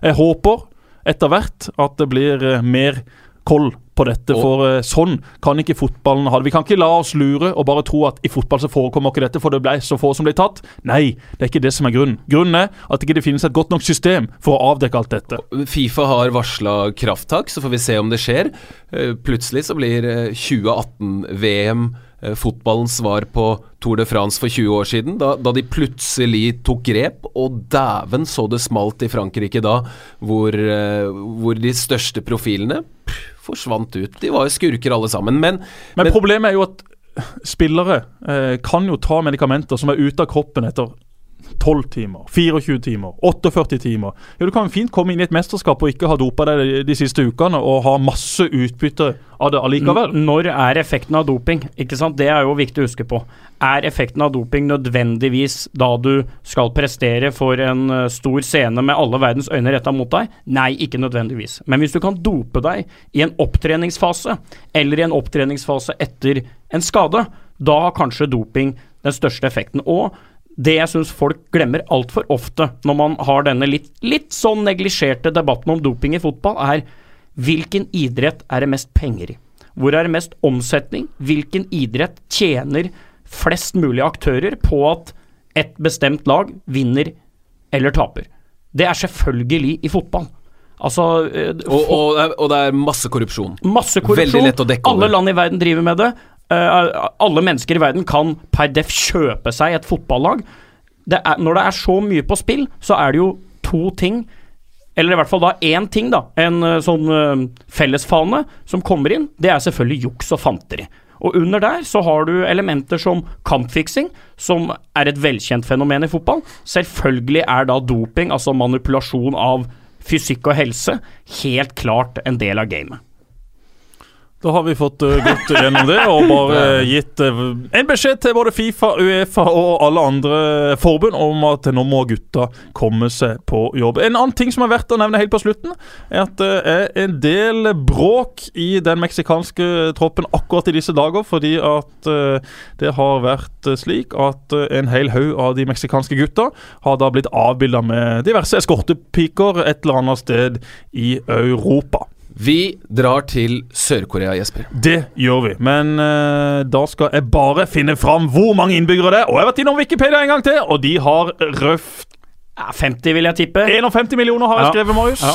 Jeg håper etter hvert at det blir eh, mer koll på dette, for eh, sånn kan ikke fotballen ha det. Vi kan ikke la oss lure og bare tro at i fotball så forekommer ikke dette, for det ble så få som ble tatt. Nei, det er ikke det som er grunnen. Grunnen er at det ikke finnes et godt nok system for å avdekke alt dette. Fifa har varsla krafttak, så får vi se om det skjer. Eh, Plutselig så blir eh, 2018-VM eh, fotballens svar på Tour de France for 20 år siden, da, da de plutselig tok grep. Og dæven så det smalt i Frankrike da, hvor, eh, hvor de største profilene pff, forsvant ut. De var jo skurker alle sammen. Men, Men problemet er jo at spillere eh, kan jo ta medikamenter som er ute av kroppen etter 12 timer, 24 timer, 48 timer. Ja, Du kan fint komme inn i et mesterskap og ikke ha dopa deg de, siste ukene og ha masse utbytte av det allikevel. N- Når er effekten av doping? Ikke sant? Det er jo viktig å huske på. Er effekten av doping nødvendigvis da du skal prestere for en eh, stor scene med alle verdens øyne retta mot deg? Nei, ikke nødvendigvis. Men hvis du kan dope deg i en opptreningsfase, eller i en opptreningsfase etter en skade, da har kanskje doping den største effekten. Og det jeg syns folk glemmer altfor ofte når man har denne litt, litt sånn neglisjerte debatten om doping i fotball, er hvilken idrett er det mest penger i? Hvor er det mest omsetning? Hvilken idrett tjener flest mulig aktører på at et bestemt lag vinner eller taper? Det er selvfølgelig i fotball. Altså eh, og, og, og det er masse korrupsjon. Masse korrupsjon. Alle land i verden driver med det. Eh, alle mennesker i verden kan per def kjøpe seg et fotballag. Det er, når det er så mye på spill, så er det jo to ting eller i hvert fall da én ting, da. En uh, sånn uh, fellesfane som kommer inn. Det er selvfølgelig juks og fanteri. Og under der så har du elementer som kampfiksing, som er et velkjent fenomen i fotball. Selvfølgelig er da doping, altså manipulasjon av fysikk og helse, helt klart en del av gamet. Da har vi fått uh, gått gjennom det og bare gitt uh, en beskjed til både Fifa, Uefa og alle andre forbund om at nå må gutta komme seg på jobb. En annen ting som er verdt å nevne helt på slutten, er at det er en del bråk i den meksikanske troppen akkurat i disse dager, fordi at uh, det har vært slik at en hel haug av de meksikanske gutta har da blitt avbilda med diverse eskortepiker et eller annet sted i Europa. Vi drar til Sør-Korea, Jesper. Det gjør vi, men uh, da skal jeg bare finne fram hvor mange innbyggere det er. Og jeg har vært innom Wikipedia en gang til, og de har røft Ja, 50 vil jeg tippe. 51 millioner, har jeg Ja. skrevet, Marius. Ja.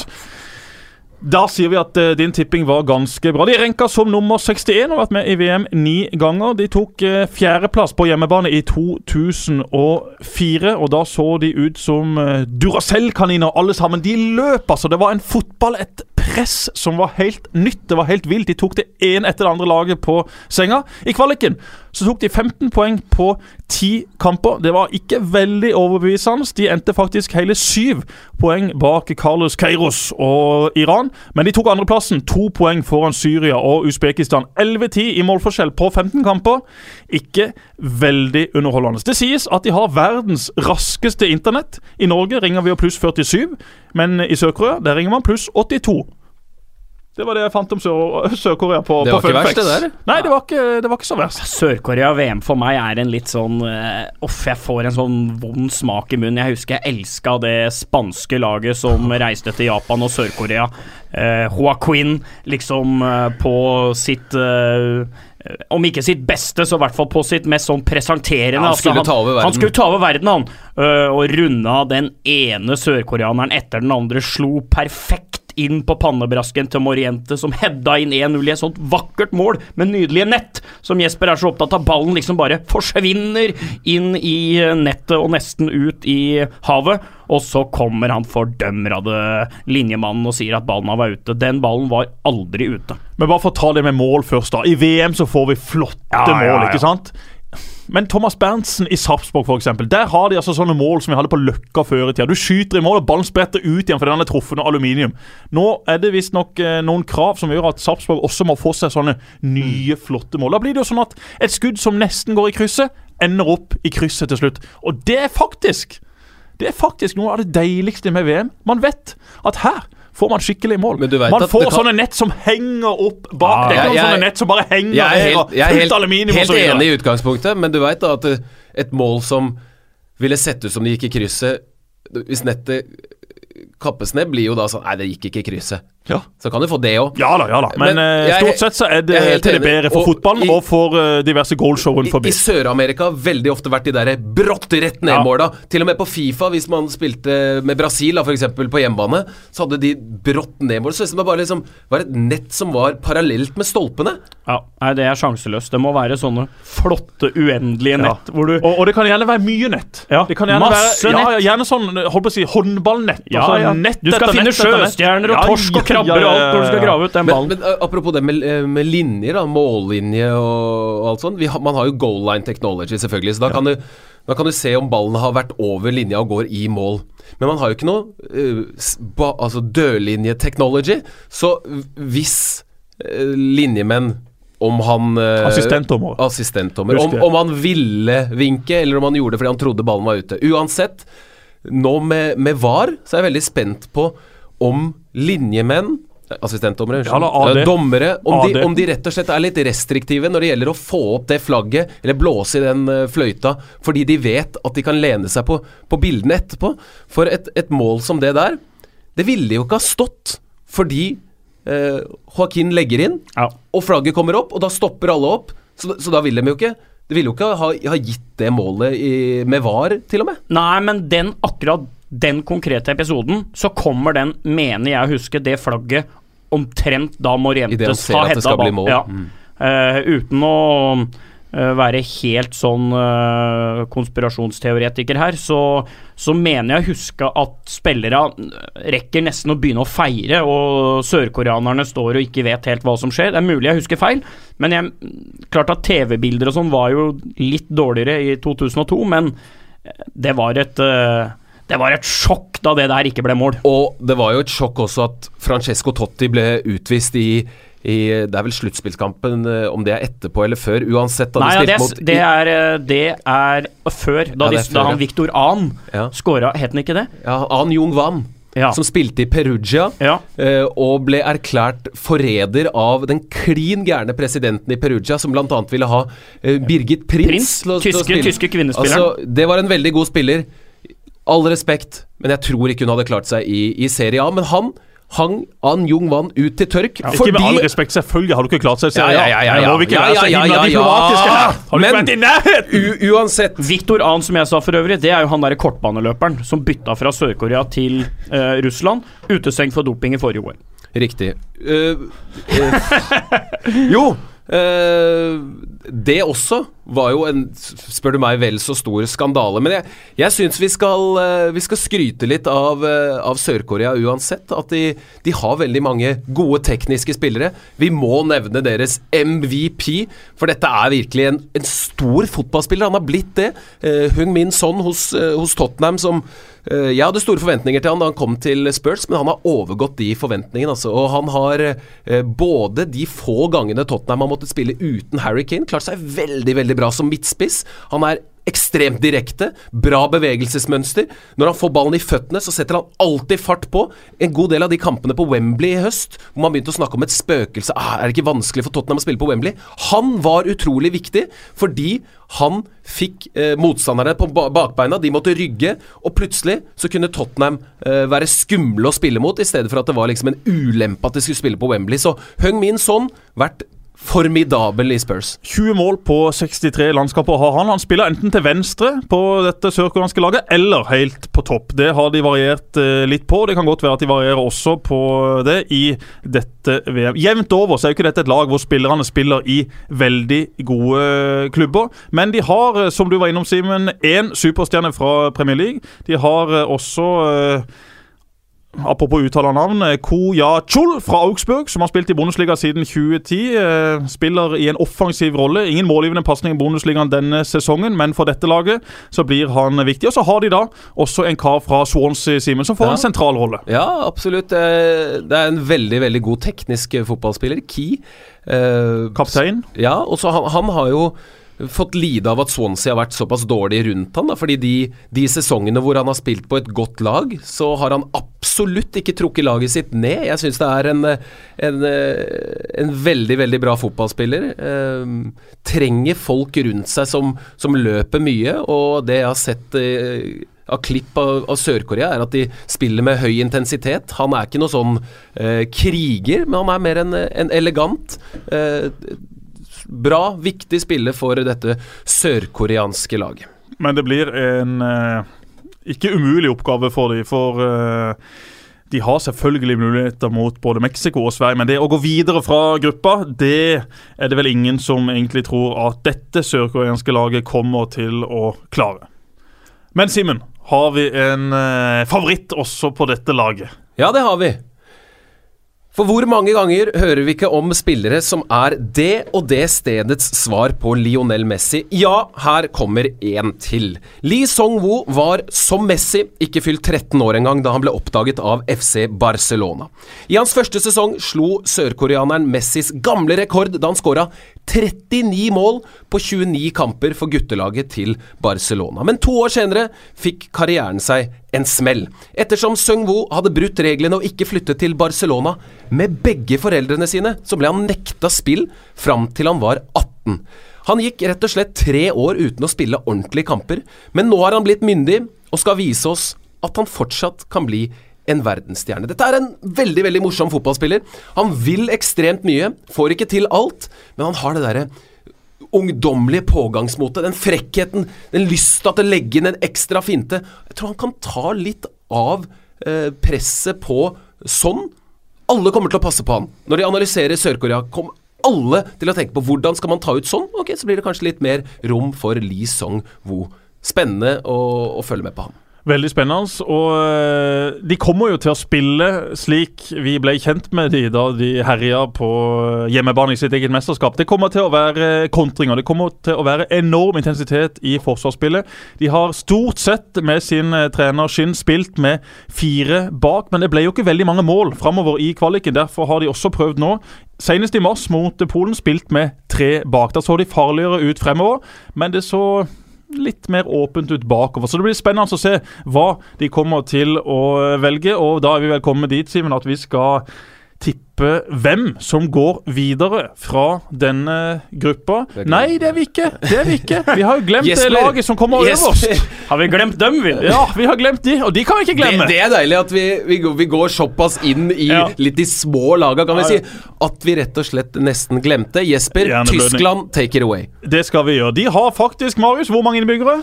Da sier vi at uh, din tipping var ganske bra. De renka som nummer 61 og har vært med i VM ni ganger. De tok uh, fjerdeplass på hjemmebane i 2004, og da så de ut som uh, Duracell-kaniner alle sammen. De løp, altså. Det var en fotball, et press som var helt nytt. Det var helt vilt. De tok det ene etter det andre laget på senga. I kvaliken så tok de 15 poeng på 10 kamper. Det var ikke veldig overbevisende. De endte faktisk hele syv poeng bak Carlos Keiros og Iran. Men de tok andreplassen, to poeng foran Syria og Usbekistan. 11-10 i målforskjell på 15 kamper. Ikke veldig underholdende. Det sies at de har verdens raskeste internett. I Norge ringer vi jo pluss 47, men i Sør-Korea der ringer man pluss 82. Det var det jeg fant om Sør- Sør-Korea på, Det på var ikke Fun verst, det der. Nei, det var ikke, det var ikke så verst. Sør-Korea VM for meg er en litt sånn eh, Uff, jeg får en sånn vond smak i munnen. Jeg husker jeg elska det spanske laget som reiste til Japan og Sør-Korea. Eh, Joaquin liksom eh, på sitt eh, om ikke sitt beste, så i hvert fall på sitt mest sånn presenterende. Ja, han skulle ta han. Han skulle ta over verden, han. Uh, og runda den ene sørkoreaneren etter den andre. Slo perfekt inn på pannebrasken til Moriente, som hedda inn 1-0 i et sånt vakkert mål med nydelige nett, som Jesper er så opptatt av. Ballen liksom bare forsvinner inn i nettet og nesten ut i havet. Og så kommer han fordømrede linjemannen og sier at ballen var ute. Den ballen var aldri ute. Men bare for å ta det med mål først, da. I VM så får vi flotte Ja, ja, mål, ja. ikke sant? Men Thomas Berntsen i Sarpsborg, eksempel, der har de altså sånne mål som vi hadde på Løkka før i tida. Du skyter i mål, og ballen spretter ut igjen fordi den er truffet av aluminium. Nå er det visstnok eh, noen krav som gjør at Sarpsborg også må få seg sånne nye, flotte mål. Da blir det jo sånn at et skudd som nesten går i krysset, ender opp i krysset til slutt. Og det er faktisk det er faktisk noe av det deiligste med VM. Man vet at her får man skikkelig mål. Men du vet man får kan- sånne nett som henger opp bak. det er ikke sånne nett som bare henger Jeg er helt, og jeg er helt, helt enig i utgangspunktet, men du veit at et mål som ville sett ut som det gikk i krysset Hvis nettet kappes ned, blir jo da sånn Nei, det gikk ikke i krysset. Ja. Så kan du få det òg. Ja da, ja da. Men, Men eh, jeg stort sett så er det er til det bedre for Og fotballen i- og for eh, diverse goalshow rundt I, forbi. I Sør-Amerika har veldig ofte vært de der brått rett ned-måla. Til og med på Fifa, hvis man spilte med Brasil da, for eksempel, på hjemmebane, så hadde de brått ned-mål. Så det bare liksom var et nett som var parallelt med stolpene. Ja, nei, det er sjanseløst. Det må være sånne flotte, uendelige Ja. nett hvor du Og, og det kan gjerne være mye nett. Ja, det kan gjerne masse være, nett. Ja, gjerne sånn holdt på å si håndballnett. Ja, altså ja. nett Du skal etter finne sjøstjerner og Ja, torsk og ja, krabber ja, og alt når du skal grave ut den ballen. men men apropos det med, med linjer, da, mållinje og, alt sånt. Vi har, man har jo goal line technology, selvfølgelig. Så da, kan du, da kan du se om ballen har vært over linja og går i mål. Men man har jo ikke noe uh, ba, altså dødlinje-technology. Så hvis uh, linjemenn om han Assistentdommer. Assistentdommer. Om, om han ville vinke, eller om han gjorde det fordi han trodde ballen var ute. Uansett, nå med, med VAR så er jeg veldig spent på om linjemenn Assistentdommere, Ja. Eh, Dommere. Om de, om de rett og slett er litt restriktive når det gjelder å få opp det flagget, eller blåse i den eh, fløyta, fordi de vet at de kan lene seg på, på bildene etterpå. For et, et mål som det der, det ville jo ikke ha stått fordi eh, Joaquin legger inn, Ja. og flagget kommer opp, og da stopper alle opp. Så, så da vil de jo ikke Det ville jo ikke ha, ha gitt det målet i, med VAR, til og med. Nei, men den akkurat den konkrete episoden, så kommer den, mener jeg å huske, det flagget omtrent da Morientes har hedda ballen. Ja. Mm. Uh, uten å uh, være helt sånn uh, konspirasjonsteoretiker her, så, så mener jeg å huske at spillere rekker nesten å begynne å feire, og sørkoreanerne står og ikke vet helt hva som skjer. Det er mulig jeg husker feil, men jeg, klart at TV-bilder og sånn var jo litt dårligere i 2002, men det var et eh, det var et sjokk da det der ikke ble mål. Og det var jo et sjokk også at Francesco Totti ble utvist i, i Det er vel sluttspillskampen, eh, om det er etterpå eller før. Uansett, da Nei, de ja, det, spilte mot det, er, eh, det er før. Da, Ja, det er før, da ja. han Victor Ahn Ja. skåra, het han ikke det? ja, An Jung Wan, Ja. som spilte i Perugia. Ja. eh, og ble erklært forræder av den klin gærne presidenten i Perugia, som bl.a. ville ha eh, Birgit Prins. Prins, til å- til å tyske- tyske kvinnespilleren. Altså, det var en veldig god spiller. All respekt, men jeg tror ikke hun hadde klart seg i, i Serie A. Men han hang An Jung Wan ut til tørk. Ikke med all respekt, selvfølgelig har du ikke klart seg. Ja, ja, ja, ja, Men Nå må vi ikke være så ja, himla ja, ja. diplomatiske her. Har du Men- ikke vært i nærheten? U uansett Victor An, som jeg sa for øvrig, det er jo han derre kortbaneløperen som bytta fra Sør-Korea til eh, Russland. Utestengt for doping i forrige år. Riktig. Uh, uh, jo, uh, det også var jo en, spør du meg, vel så stor skandale. Men jeg, jeg syns vi, eh, vi skal skryte litt av, eh, av Sør-Korea uansett. At de, de har veldig mange gode tekniske spillere. Vi må nevne deres MVP, for dette er virkelig en, en stor fotballspiller. Han har blitt det. Uh, Hung Min Son hos, eh, hos Tottenham som Eh, jeg hadde store forventninger til han da han kom til Spurs, men han har overgått de forventningene. Altså. Og han har eh, både de få gangene Tottenham har måttet spille uten Harry Kane, klart seg veldig veldig bra som midtspiss. Han er ekstremt direkte, bra bevegelsesmønster. Når han får ballen i føttene, så setter han alltid fart på. En god del av de kampene på Wembley i høst, hvor man begynte å snakke om et spøkelse ah, Er det ikke vanskelig for Tottenham å spille på Wembley? Han var utrolig viktig fordi han fikk eh, motstanderne på bakbeina, de måtte rygge, og plutselig så kunne Tottenham eh, være skumle å spille mot, i stedet for at det var liksom en ulempe at de skulle spille på Wembley. Så Hung Min Son vært formidabel i Spurs. 20 mål på 63 landskamper har han. Han spiller enten til venstre på dette sørkoreanske laget, eller helt på topp. Det har de variert eh, litt på. Det kan godt være at de varierer også på det i dette VM. Jevnt over så er jo ikke dette et lag hvor spillerne spiller i veldig gode klubber. Men de har, eh, som du var innom, Simen, én superstjerne fra Premier League. De har eh, også eh, Apropos uttale navn. eh, Koya Chul fra Augsburg, som har spilt i Bundesliga siden 2010. eh, Spiller i en offensiv rolle. Ingen målgivende pasning i Bundesligaen denne sesongen, men for dette laget så blir han viktig. Og så har de da også en kar fra Swansea, Simen, som får Ja. en sentral rolle. Ja, absolutt. Eh, Det er en veldig, veldig god teknisk fotballspiller. Key. Kaptein. Ja, og så han, han har jo fått lide av at Swansea har vært såpass dårlig rundt han da, fordi de, de sesongene hvor han har spilt på et godt lag, så har han absolutt ikke trukket laget sitt ned. Jeg syns det er en, en, eh, en veldig, veldig bra fotballspiller. Eh, trenger folk rundt seg som, som løper mye, og det jeg har sett eh, av klipp av, av Sør-Korea, er at de spiller med høy intensitet. Han er ikke noe sånn eh, kriger, men han er mer en, en elegant. Eh, bra, viktig spiller for dette sørkoreanske laget. Men det blir en eh, ikke umulig oppgave for dem, for eh, de har selvfølgelig muligheter mot både Mexico og Sverige, men det å gå videre fra gruppa, det er det vel ingen som egentlig tror at dette sørkoreanske laget kommer til å klare. Men Simen, har vi en eh, favoritt også på dette laget? Ja, det har vi. For hvor mange ganger hører vi ikke om spillere som er det og det stedets svar på Lionel Messi? Ja, her kommer én til. Lee Song-woo var som Messi ikke fylt 13 år engang da han ble oppdaget av FC Barcelona. I hans første sesong slo sørkoreaneren Messis gamle rekord da han skåra 39 mål på 29 kamper for guttelaget til Barcelona. Men to år senere fikk karrieren seg en smell. Ettersom Sung-woo hadde brutt reglene og ikke flyttet til Barcelona med begge foreldrene sine, så ble han nekta spill fram til han var 18. Han gikk rett og slett tre år uten å spille ordentlige kamper, men nå har han blitt myndig og skal vise oss at han fortsatt kan bli en verdensstjerne. Dette er en veldig veldig morsom fotballspiller. Han vil ekstremt mye, får ikke til alt, men han har det derre ungdommelige pågangsmotet, den frekkheten, den lysta til å legge inn en ekstra finte. Jeg tror han kan ta litt av eh, presset på sånn. Alle kommer til å passe på han. Når de analyserer Sør-Korea, kommer alle til å tenke på hvordan skal man ta ut sånn. Ok, så blir det kanskje litt mer rom for Lee Song-woo. Spennende å, å følge med på han. Veldig spennende. Og øh, de kommer jo til å spille slik vi ble kjent med de da de herja på hjemmebane i sitt eget mesterskap. Det kommer til å være kontringer. Det kommer til å være enorm intensitet i forsvarsspillet. De har stort sett med sin trenerskinn trener Skinn spilt med fire bak, men det ble jo ikke veldig mange mål framover i kvaliken. Derfor har de også prøvd nå Senest i mars mot Polen spilt med tre bak. Da så de farligere ut fremover, men det så litt mer åpent ut bakover. Så det blir spennende å se hva de kommer til å velge. Og da er vi vel kommet dit, Simen, at vi skal tippe hvem som går videre fra denne gruppa. Det. Nei, det er vi ikke. Det er vi ikke. Vi har jo glemt det laget som kommer Jesper. øverst. Har vi glemt dem, vi? Ja, vi har glemt de, og de kan vi ikke glemme. det er deilig at vi, vi, går, vi går såpass inn i Ja. litt de små laga, kan vi si, at vi rett og slett nesten glemte. Jesper. Tyskland, take it away. Det skal vi gjøre. De har faktisk, Marius, hvor mange innbyggere?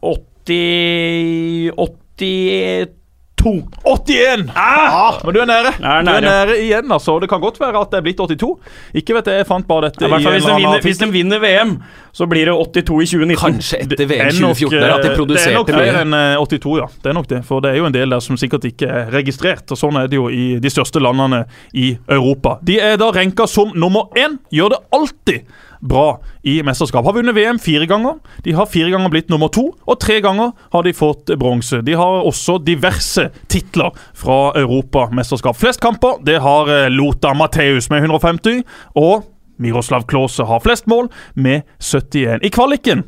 80 82 81! Ah, men du er nære. Jeg nære. Du er nære. igjen, altså. Det kan godt være at det er blitt 82. Ikke vet jeg, jeg fant bare dette I hvert hvis de, vinner, hvis de vinner VM, så blir det 82 i 2019. Kanskje etter VM 2014 nok, 2014 at de eh, produserte Det er nok mer enn eh, 82, ja. Det er nok det. For det er jo en del der som sikkert ikke er registrert. Og sånn er det jo i de største landene i Europa. De er da renka som nummer én. Gjør det alltid bra i mesterskap. Har vunnet VM fire ganger. De har fire ganger blitt nummer to, og tre ganger har de fått bronse. De har også diverse titler fra Europamesterskap. Flest kamper det har Lota Lothar Matheus med 150, og Miroslav Klause har flest mål med 71. I kvaliken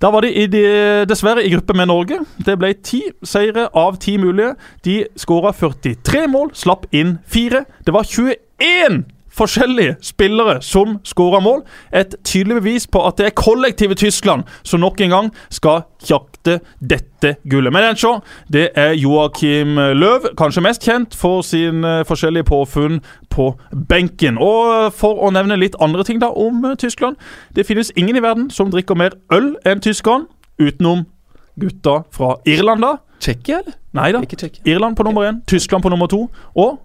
da var de, i de dessverre i gruppe med Norge. Det ble ti seire av ti mulige. De skåra 43 mål, slapp inn fire. Det var 21 forskjellige spillere som skårer mål. Et tydelig bevis på at det er kollektive Tyskland som nok en gang skal jakte dette gullet. Men enså, det er Joakim Løv, kanskje mest kjent for sine forskjellige påfunn på benken. Og for å nevne litt andre ting da om Tyskland. Det finnes ingen i verden som drikker mer øl enn tyskerne, utenom gutta fra Irland, da. Tsjekkia, eller? Nei da. Irland på nummer én, Tyskland på nummer to. Og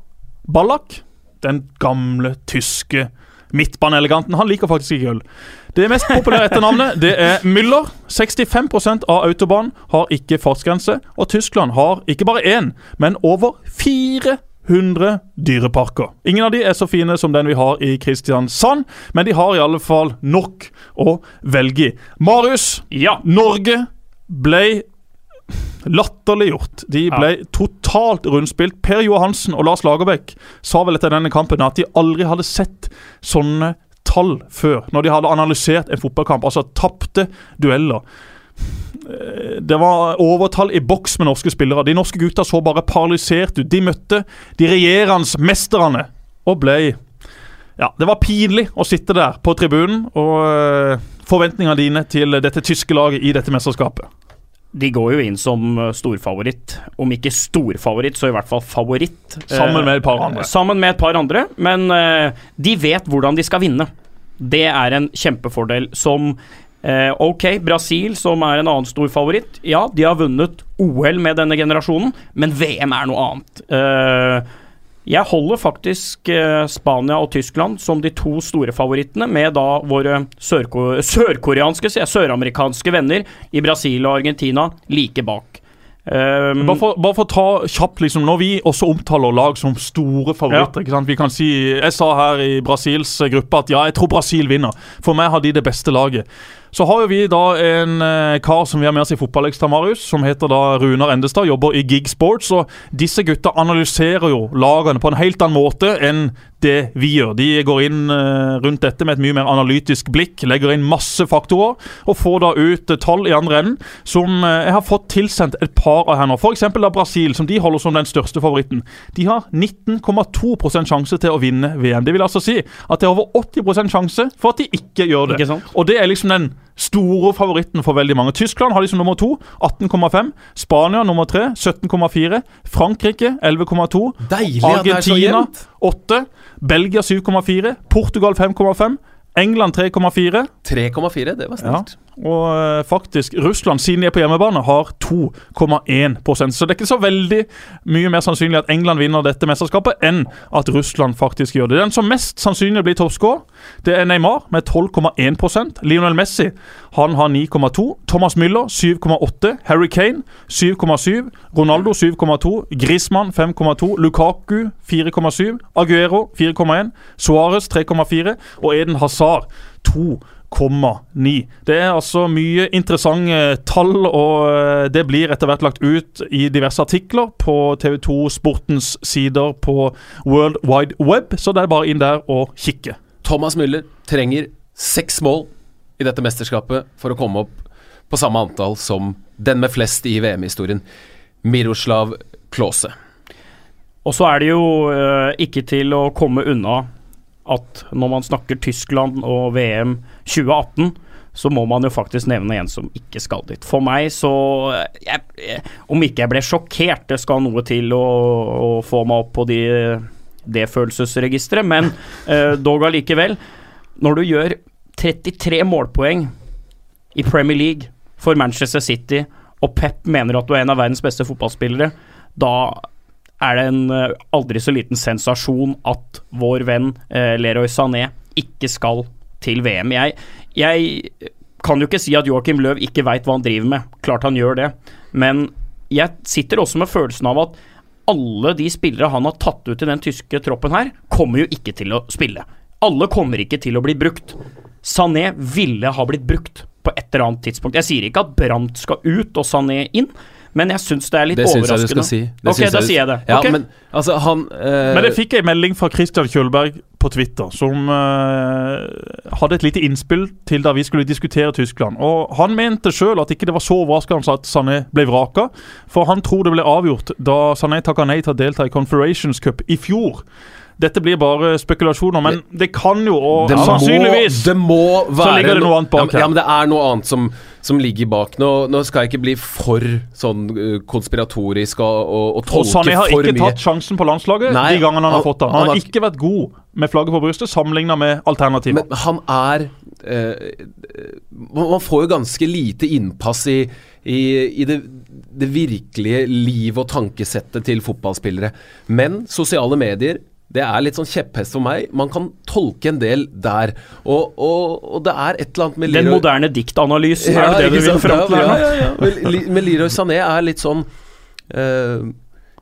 Ballack, den gamle tyske midtbaneeleganten, han liker faktisk ikke øl. Det mest populære etternavnet det er Müller. 65% av autobahn har ikke fartsgrense. Og Tyskland har ikke bare én, men over 400 dyreparker. Ingen av de er så fine som den vi har i Kristiansand, men de har i alle fall nok å velge i. Marius, Ja. Norge ble latterliggjort. De ble totalt rundspilt. Per Johansen og Lars Lagerbäck sa vel etter denne kampen at de aldri hadde sett sånne tall før, når de hadde analysert en fotballkamp. Altså tapte dueller. Eh, Det var overtall i boks med norske spillere. De norske gutta så bare paralysert ut. De møtte de regjerende mesterne og ble Ja, det var pinlig å sitte der på tribunen. Og øh, forventningene dine til dette tyske laget i dette mesterskapet? De går jo inn som eh, storfavoritt. Om ikke storfavoritt, så i hvert fall favoritt. Sammen Eh, med et par andre. Sammen med et par andre, men eh, de vet hvordan de skal vinne. Det er en kjempefordel som Ok, Brasil, som er en annen stor favoritt. Ja, de har vunnet OL med denne generasjonen, men VM er noe annet. Jeg holder faktisk eh, Spania og Tyskland som de to store favorittene, med da våre sørko sørkoreanske, jeg, søramerikanske venner i Brasil og Argentina like bak. Um, Bare for, bare for å ta kjapt, liksom, Når vi også omtaler lag som store favoritter sant? Vi kan si, Jeg sa her i Brasils gruppe at ja, jeg tror Brasil vinner. For meg har de det beste laget. Så har jo vi da en eh, kar som vi har med oss i Fotballekstra, Marius, som heter da Runar Endestad, jobber i Gig Sports. Og disse gutta analyserer jo lagene på en helt annen måte enn det vi gjør. De går inn eh, rundt dette med et mye mer analytisk blikk, legger inn masse faktorer, og får da ut eh, tall i andre enden som jeg har fått tilsendt et par av her nå. F.eks. da Brasil, som de holder som den største favoritten. De har 19,2% sjanse til å vinne VM. Det vil altså si at det er over 80% sjanse for at de ikke gjør det. Ikke sant? Og det er liksom den store favoritten for veldig mange. Tyskland har de som nummer to, 18,5. Spania nummer tre, 17,4. Frankrike 11,2. Deilig at det er så Argentina 8. Belgia 7,4. Portugal 5,5. England 3,4. 3,4, det var Ja. Og eh, faktisk Russland, siden de er på hjemmebane, har 2,1% Så det er ikke så veldig mye mer sannsynlig at England vinner dette mesterskapet, enn at Russland faktisk gjør det. Den som mest sannsynlig blir toppscorer, det er Neymar med 12,1% Lionel Messi han har 9,2. Thomas Müller 7,8. Harry Kane 7,7. Ronaldo 7,2. Griezmann 5,2. Lukaku 4,7. Aguero 4,1. Suárez 3,4. Og Eden Hazard 2,9. Det er altså mye interessante tall, og eh, det blir etter hvert lagt ut i diverse artikler på TV2 Sportens sider på World Wide Web, så det er bare inn der og kikke. Thomas Müller trenger seks mål i dette mesterskapet for å komme opp på samme antall som den med flest i VM-historien, Miroslav Klause. Og så er det jo eh, ikke til å komme unna at når man snakker Tyskland og VM 2018, så må man jo faktisk nevne en som ikke skal dit. For meg så jeg, jeg, Om ikke jeg ble sjokkert, det skal noe til å, å få meg opp på de, det følelsesregisteret, men eh, dog allikevel. Når du gjør 33 målpoeng i Premier League for Manchester City, og Pep mener at du er en av verdens beste fotballspillere, da er det en eh, aldri så liten sensasjon at vår venn eh, Leroy Sané ikke skal til VM. Jeg, jeg kan jo ikke si at Joakim Løv ikke veit hva han driver med. Klart han gjør det. Men jeg sitter også med følelsen av at alle de spillere han har tatt ut i den tyske troppen her, kommer jo ikke til å spille. Alle kommer ikke til å bli brukt. Sané ville ha blitt brukt på et eller annet tidspunkt. Jeg sier ikke at Brandt skal ut og Sané inn, men jeg syns det er litt Det syns jeg du skal si. Det ok, da du- sier jeg det. Ja, okay. men altså, han uh... Men jeg fikk en melding fra Christian Kjølberg på Twitter, som uh, hadde et lite innspill til da vi skulle diskutere Tyskland. Og Han mente sjøl at ikke det var så overraskende at Sané ble vraka, for han tror det ble avgjort da Sané takka nei til å delta i Conferations Cup i fjor. Dette blir bare spekulasjoner, men det kan jo, og Det må, sannsynligvis det må være ligger det noe annet bak ja, men- her. Ja, men det er noe annet som, som ligger bak. Nå, nå skal jeg ikke bli for sånn uh, konspiratorisk og, og, og Og tolke Sané har ikke tatt sjansen på landslaget Nei, de gangene han, har fått det. Han, han har ikke vært god med flagget på brystet sammenligna med alternativer. Men han er eh, man får jo ganske lite innpass i, i, i det, det virkelige liv og tankesettet til fotballspillere. Men sosiale medier det er litt sånn kjepphest for meg. Man kan tolke en del der. Og, og, og det er et eller annet med Den moderne diktanalysen, er det det du vil fram til? Ja, Ja, ja, ja. Men, Leroy Sané er litt sånn uh,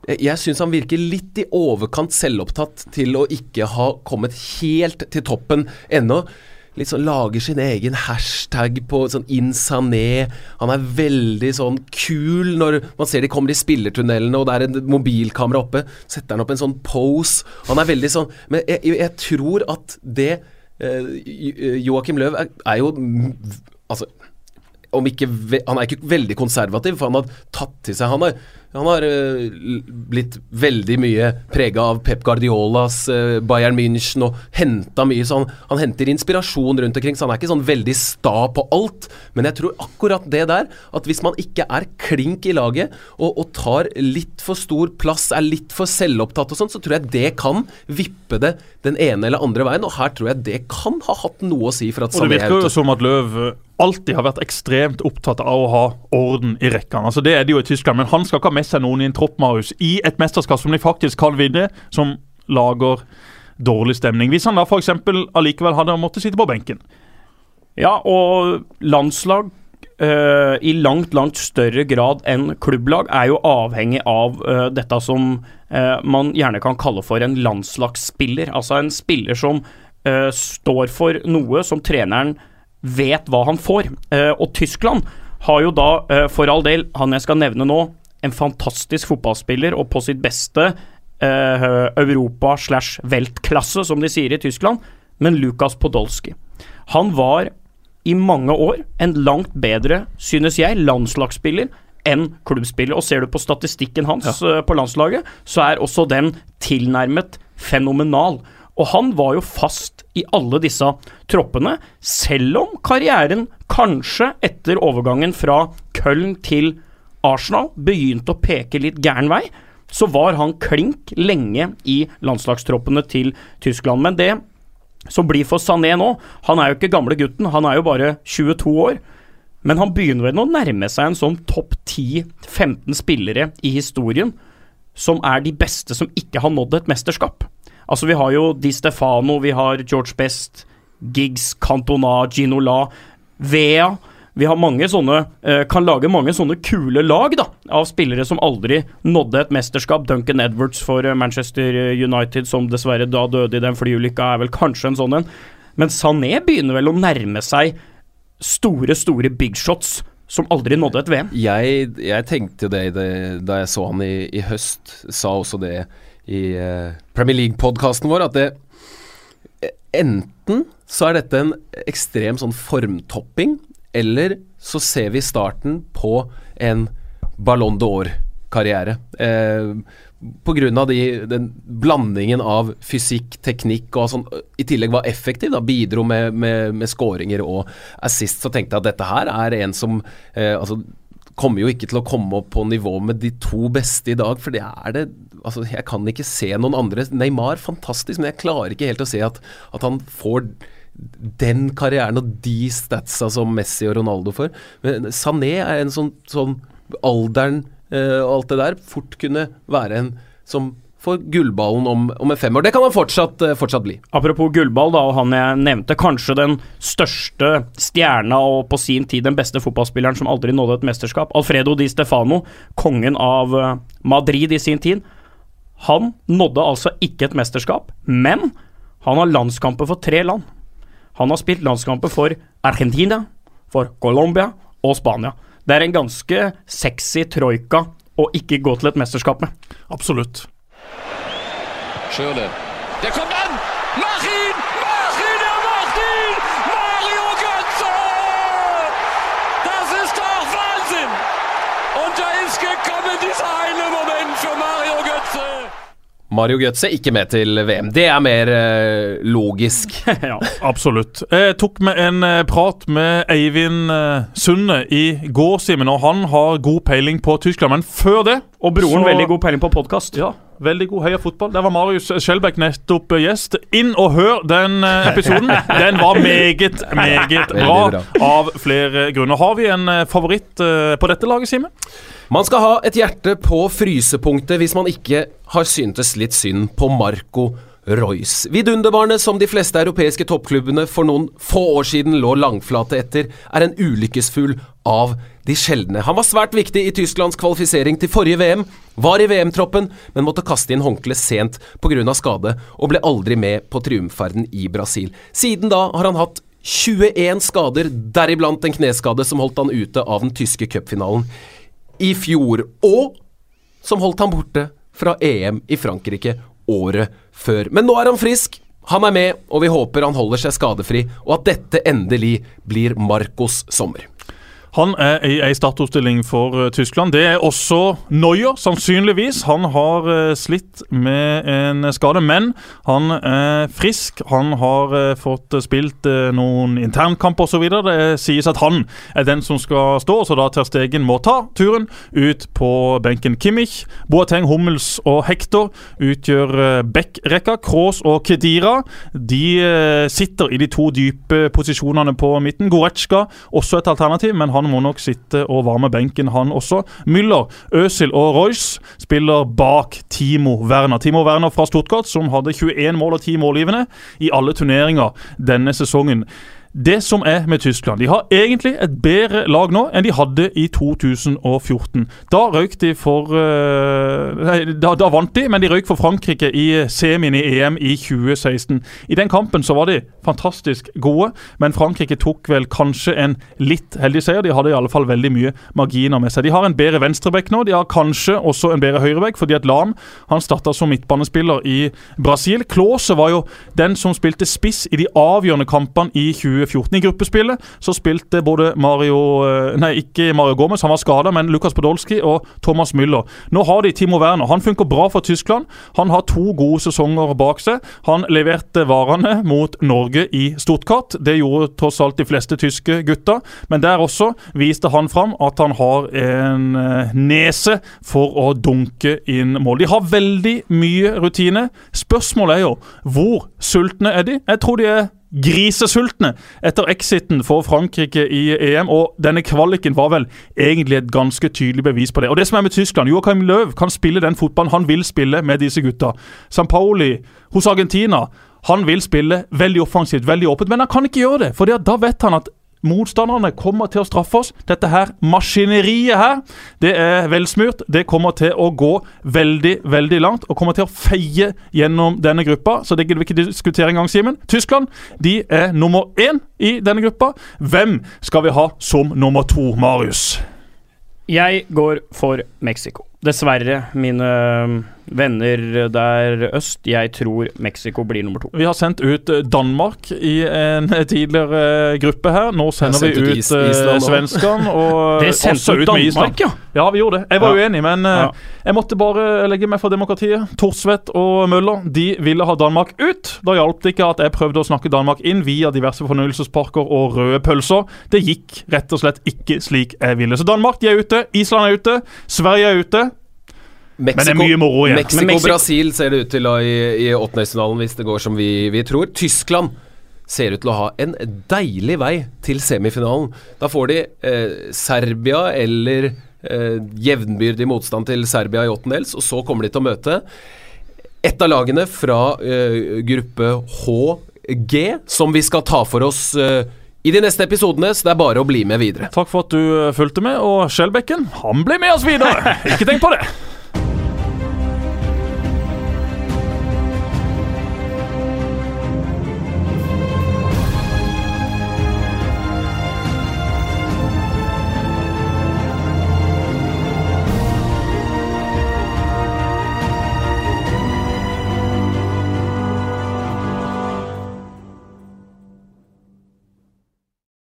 jeg syns han virker litt i overkant selvopptatt til å ikke ha kommet helt til toppen ennå. Sånn Lager sin egen hashtag på sånn Insané. Han er veldig sånn kul når man ser de kommer i spillertunnelene og det er en mobilkamera oppe. Setter han opp en sånn pose. Han er veldig sånn Men jeg, jeg tror at det eh, Joakim Løv er, er jo Altså ikke Han er ikke veldig konservativ, for han har tatt til seg Han har, han har øh, blitt veldig mye prega av Pep Guardiolas øh, Bayern München og henta mye sånn Han henter inspirasjon rundt omkring, så han er ikke sånn veldig sta på alt. Men jeg tror akkurat det der, at hvis man ikke er klink i laget og, og tar litt for stor plass, er litt for selvopptatt og sånn, så tror jeg det kan vippe det den ene eller andre veien. Og her tror jeg det kan ha hatt noe å si for at Og det er virker jo som at Løv eh, alltid har vært ekstremt opptatt av å ha orden i rekkene. Altså Det er det jo i Tyskland, men han skal ikke ha med seg noen i en tropp, Marius, i et mesterskap som de faktisk kan vinne, som lager dårlig stemning. Hvis han da f.eks. allikevel hadde måttet sitte på benken. Ja, og landslag uh, i langt, langt større grad enn klubblag er jo avhengig av uh, dette som uh, man gjerne kan kalle for en landslagsspiller. Altså en spiller som står for noe som treneren vet hva han får. Og Tyskland har jo da, for all del, han jeg skal nevne nå, en fantastisk fotballspiller og på sitt beste eh, Europa slash weltklasse, som de sier i Tyskland, men Lukas Podolsky. Han var i mange år en langt bedre, synes jeg, landslagsspiller enn klubbspiller. Og ser du på statistikken hans eh, på landslaget, så er også den tilnærmet fenomenal. Og han var jo fast i alle disse troppene, selv om karrieren kanskje etter overgangen fra Köln til Arsenal begynte å peke litt gæren vei, så var han klink lenge i landslagstroppene til Tyskland. Men det som blir for Sané nå Han er jo ikke gamle gutten, han er jo bare 22 år. Men han begynner vel å nærme seg en sånn topp 10-15 spillere i historien som er de beste som ikke har nådd et mesterskap. Altså, vi har jo Di Stefano, vi har George Best, Giggs, Cantona, Ginola, Vea. Vi har mange sånne, eh, kan lage mange sånne kule lag da, av spillere som aldri nådde et mesterskap. Duncan Edwards for eh, Manchester United, som dessverre da døde i den flyulykka, er vel kanskje en sånn en. Men Sané begynner vel å nærme seg store, store big shots som aldri nådde et VM. Jeg, jeg tenkte jo det, det da jeg så han i, i høst. Sa også det i uh, Premier League-podkasten vår, at det Enten så er dette en ekstrem sånn formtopping, eller så ser vi starten på en Ballon d'Or-karriere. Eh, av de, den blandingen av fysikk, teknikk og sånn, i tillegg var effektiv, da, bidro med, med, med skåringer og assist, så tenkte jeg at dette her er en som eh, altså, kommer jo ikke til å komme opp på nivå med de to beste i dag, for det er det Altså, jeg kan ikke se noen andre. Neymar, fantastisk, men jeg klarer ikke helt å se at, at han får den karrieren og de statsa som Messi og Ronaldo får. Men Sané er en sånn, sånn alderen eh, og alt det der fort kunne være en som får gullballen om, om en femår. Det kan han fortsatt, eh, fortsatt bli. Apropos gullball, da, og han jeg nevnte, kanskje den største stjerna og på sin tid den beste fotballspilleren som aldri nådde et mesterskap. Alfredo Di Stefano, kongen av eh, Madrid i sin tid. Han nådde altså ikke et mesterskap, men han har landskamper for tre land. Han har spilt landskamper for Argentina, for Colombia og Spania. Det er en ganske sexy troika å ikke gå til et mesterskap med. Absolutt. Schürrle. Der kommt an! Mach ihn! Mach ihn! Er macht ihn! Mario Götze! Das ist doch Wahnsinn! Und da ist gekommen dieser eine Moment Mario Götze. Ikke med til VM. Det er mer eh, logisk. ja. Absolutt. Jeg tok med en eh, prat med Eivind eh, Sunde i går, Simen, og han har god peiling på Tyskland. Men før det Og broren så- veldig god peiling på podkast. Ja, veldig god heia fotball. Der var Marius Skjelbæk nettopp eh, gjest. Inn og hør den episoden. Den var meget, meget bra, bra. av flere grunner. Har vi en favoritt på dette laget, Simen? Man skal ha et hjerte på frysepunktet hvis man ikke har syntes litt synd på Marco Royce. Vidunderbarnet som de fleste europeiske toppklubbene for noen få år siden lå langflate etter, er en ulykkesfugl av de sjeldne. Han var svært viktig i Tysklands kvalifisering til forrige VM, var i VM-troppen, men måtte kaste inn håndkleet sent pga. skade, og ble aldri med på triumfferden i Brasil. Siden da har han hatt 21 skader, deriblant en kneskade som holdt han ute av den tyske cupfinalen i fjor, og som holdt ham borte fra EM i Frankrike året før. Men nå er han frisk, han er med, og vi håper han holder seg skadefri, og at dette endelig blir Marcos sommer. Han er i ei startoppstilling for eh, Tyskland. Det er også Neuer, sannsynligvis. Han har eh, slitt med en skade, men han er frisk. Han har eh, fått spilt noen internkamper osv. Det sies at han er den som skal stå, så da Ter Stegen må ta turen ut på benken. Kimmich, Boateng, Hummels og Hector utgjør backrekka. Kroos og Kedira de sitter i de to dype posisjonene på midten. Goretzka også et alternativ, men han må nok sitte og varme benken, han også. Müller, Øzil og Royce spiller bak Timo Werner. Timo Werner fra Stuttgart, som hadde 21 mål og 10 målgivende i alle turneringer denne sesongen. Det som er med Tyskland De har egentlig et bedre lag nå enn de hadde i 2014. Da røyk de for eh, Nei, da, da vant de, men de røyk for Frankrike i semien i EM i 2016. I den kampen så var de fantastisk gode, men Frankrike tok vel kanskje en litt heldig seier. De hadde i alle fall veldig mye marginer med seg. De har en bedre venstrebekk nå. De har kanskje også en bedre høyrebekk, fordi at Lan han starta som midtbanespiller i Brasil. Klause var jo den som spilte spiss i de avgjørende kampene i 2014. I gruppespillet så spilte både Mario eh, Nei, ikke Mario Gomez, han var skada, men Lukas Podolski og Thomas Müller. Nå har de Timo Werner. Han funker bra for Tyskland. Han har to gode sesonger bak seg. Han leverte varene mot Norge i Stuttgart. Det gjorde tross alt de fleste tyske gutter, men der også viste han fram at han har en eh, nese for å dunke inn mål. De har veldig mye rutine. Spørsmålet er jo hvor sultne er de? Jeg tror de er grisesultne etter exiten for Frankrike i EM, og denne kvaliken var vel egentlig et ganske tydelig bevis på det. Og det som er med Tyskland, Joachim Löw kan spille den fotballen han vil spille med disse gutta. Sampaoli hos Argentina, han vil spille veldig offensivt, veldig åpent, men han kan ikke gjøre det, for da vet han at Motstanderne kommer til å straffe oss. Dette her maskineriet her, det er velsmurt. Det kommer til å gå veldig, veldig langt og kommer til å feie gjennom denne gruppa. Så det gidder vi ikke diskutere engang, Simen. Tyskland de er nummer én i denne gruppa. Hvem skal vi ha som nummer to, Marius? Jeg går for Mexico. Dessverre, mine venner der øst. Jeg tror Mexico blir nummer to. Vi har sendt ut eh, Danmark i en tidligere gruppe her. Nå sender vi ut ut Is- eh, svenskene og Dere sendte ut med Island. Ja? Ja, vi gjorde det. Jeg var Ja. uenig, men eh, Ja. jeg måtte bare legge meg for demokratiet. Thorsvedt og Møller de ville ha Danmark ut. Da hjalp det ikke at jeg prøvde å snakke Danmark inn via diverse fornøyelsesparker og røde pølser. Det gikk rett og slett ikke slik jeg ville. Så Danmark de er ute, Island er ute, Sverige er ute. Mexico, Men det er mye moro igjen. Mexico, Mexico Brasil ser det ut til å, i, i åttendedelsfinalen, hvis det går som vi, vi tror. Tyskland ser ut til å ha en deilig vei til semifinalen. Da får de eh, Serbia eller eh, jevnbyrdig motstand til Serbia i åttendels, og så kommer de til å møte et av lagene fra eh, gruppe HG, som vi skal ta for oss eh, i de neste episodene, så det er bare å bli med videre. Takk for at du eh, fulgte med, og Skjelbekken, han blir med oss videre! Ikke tenk på det!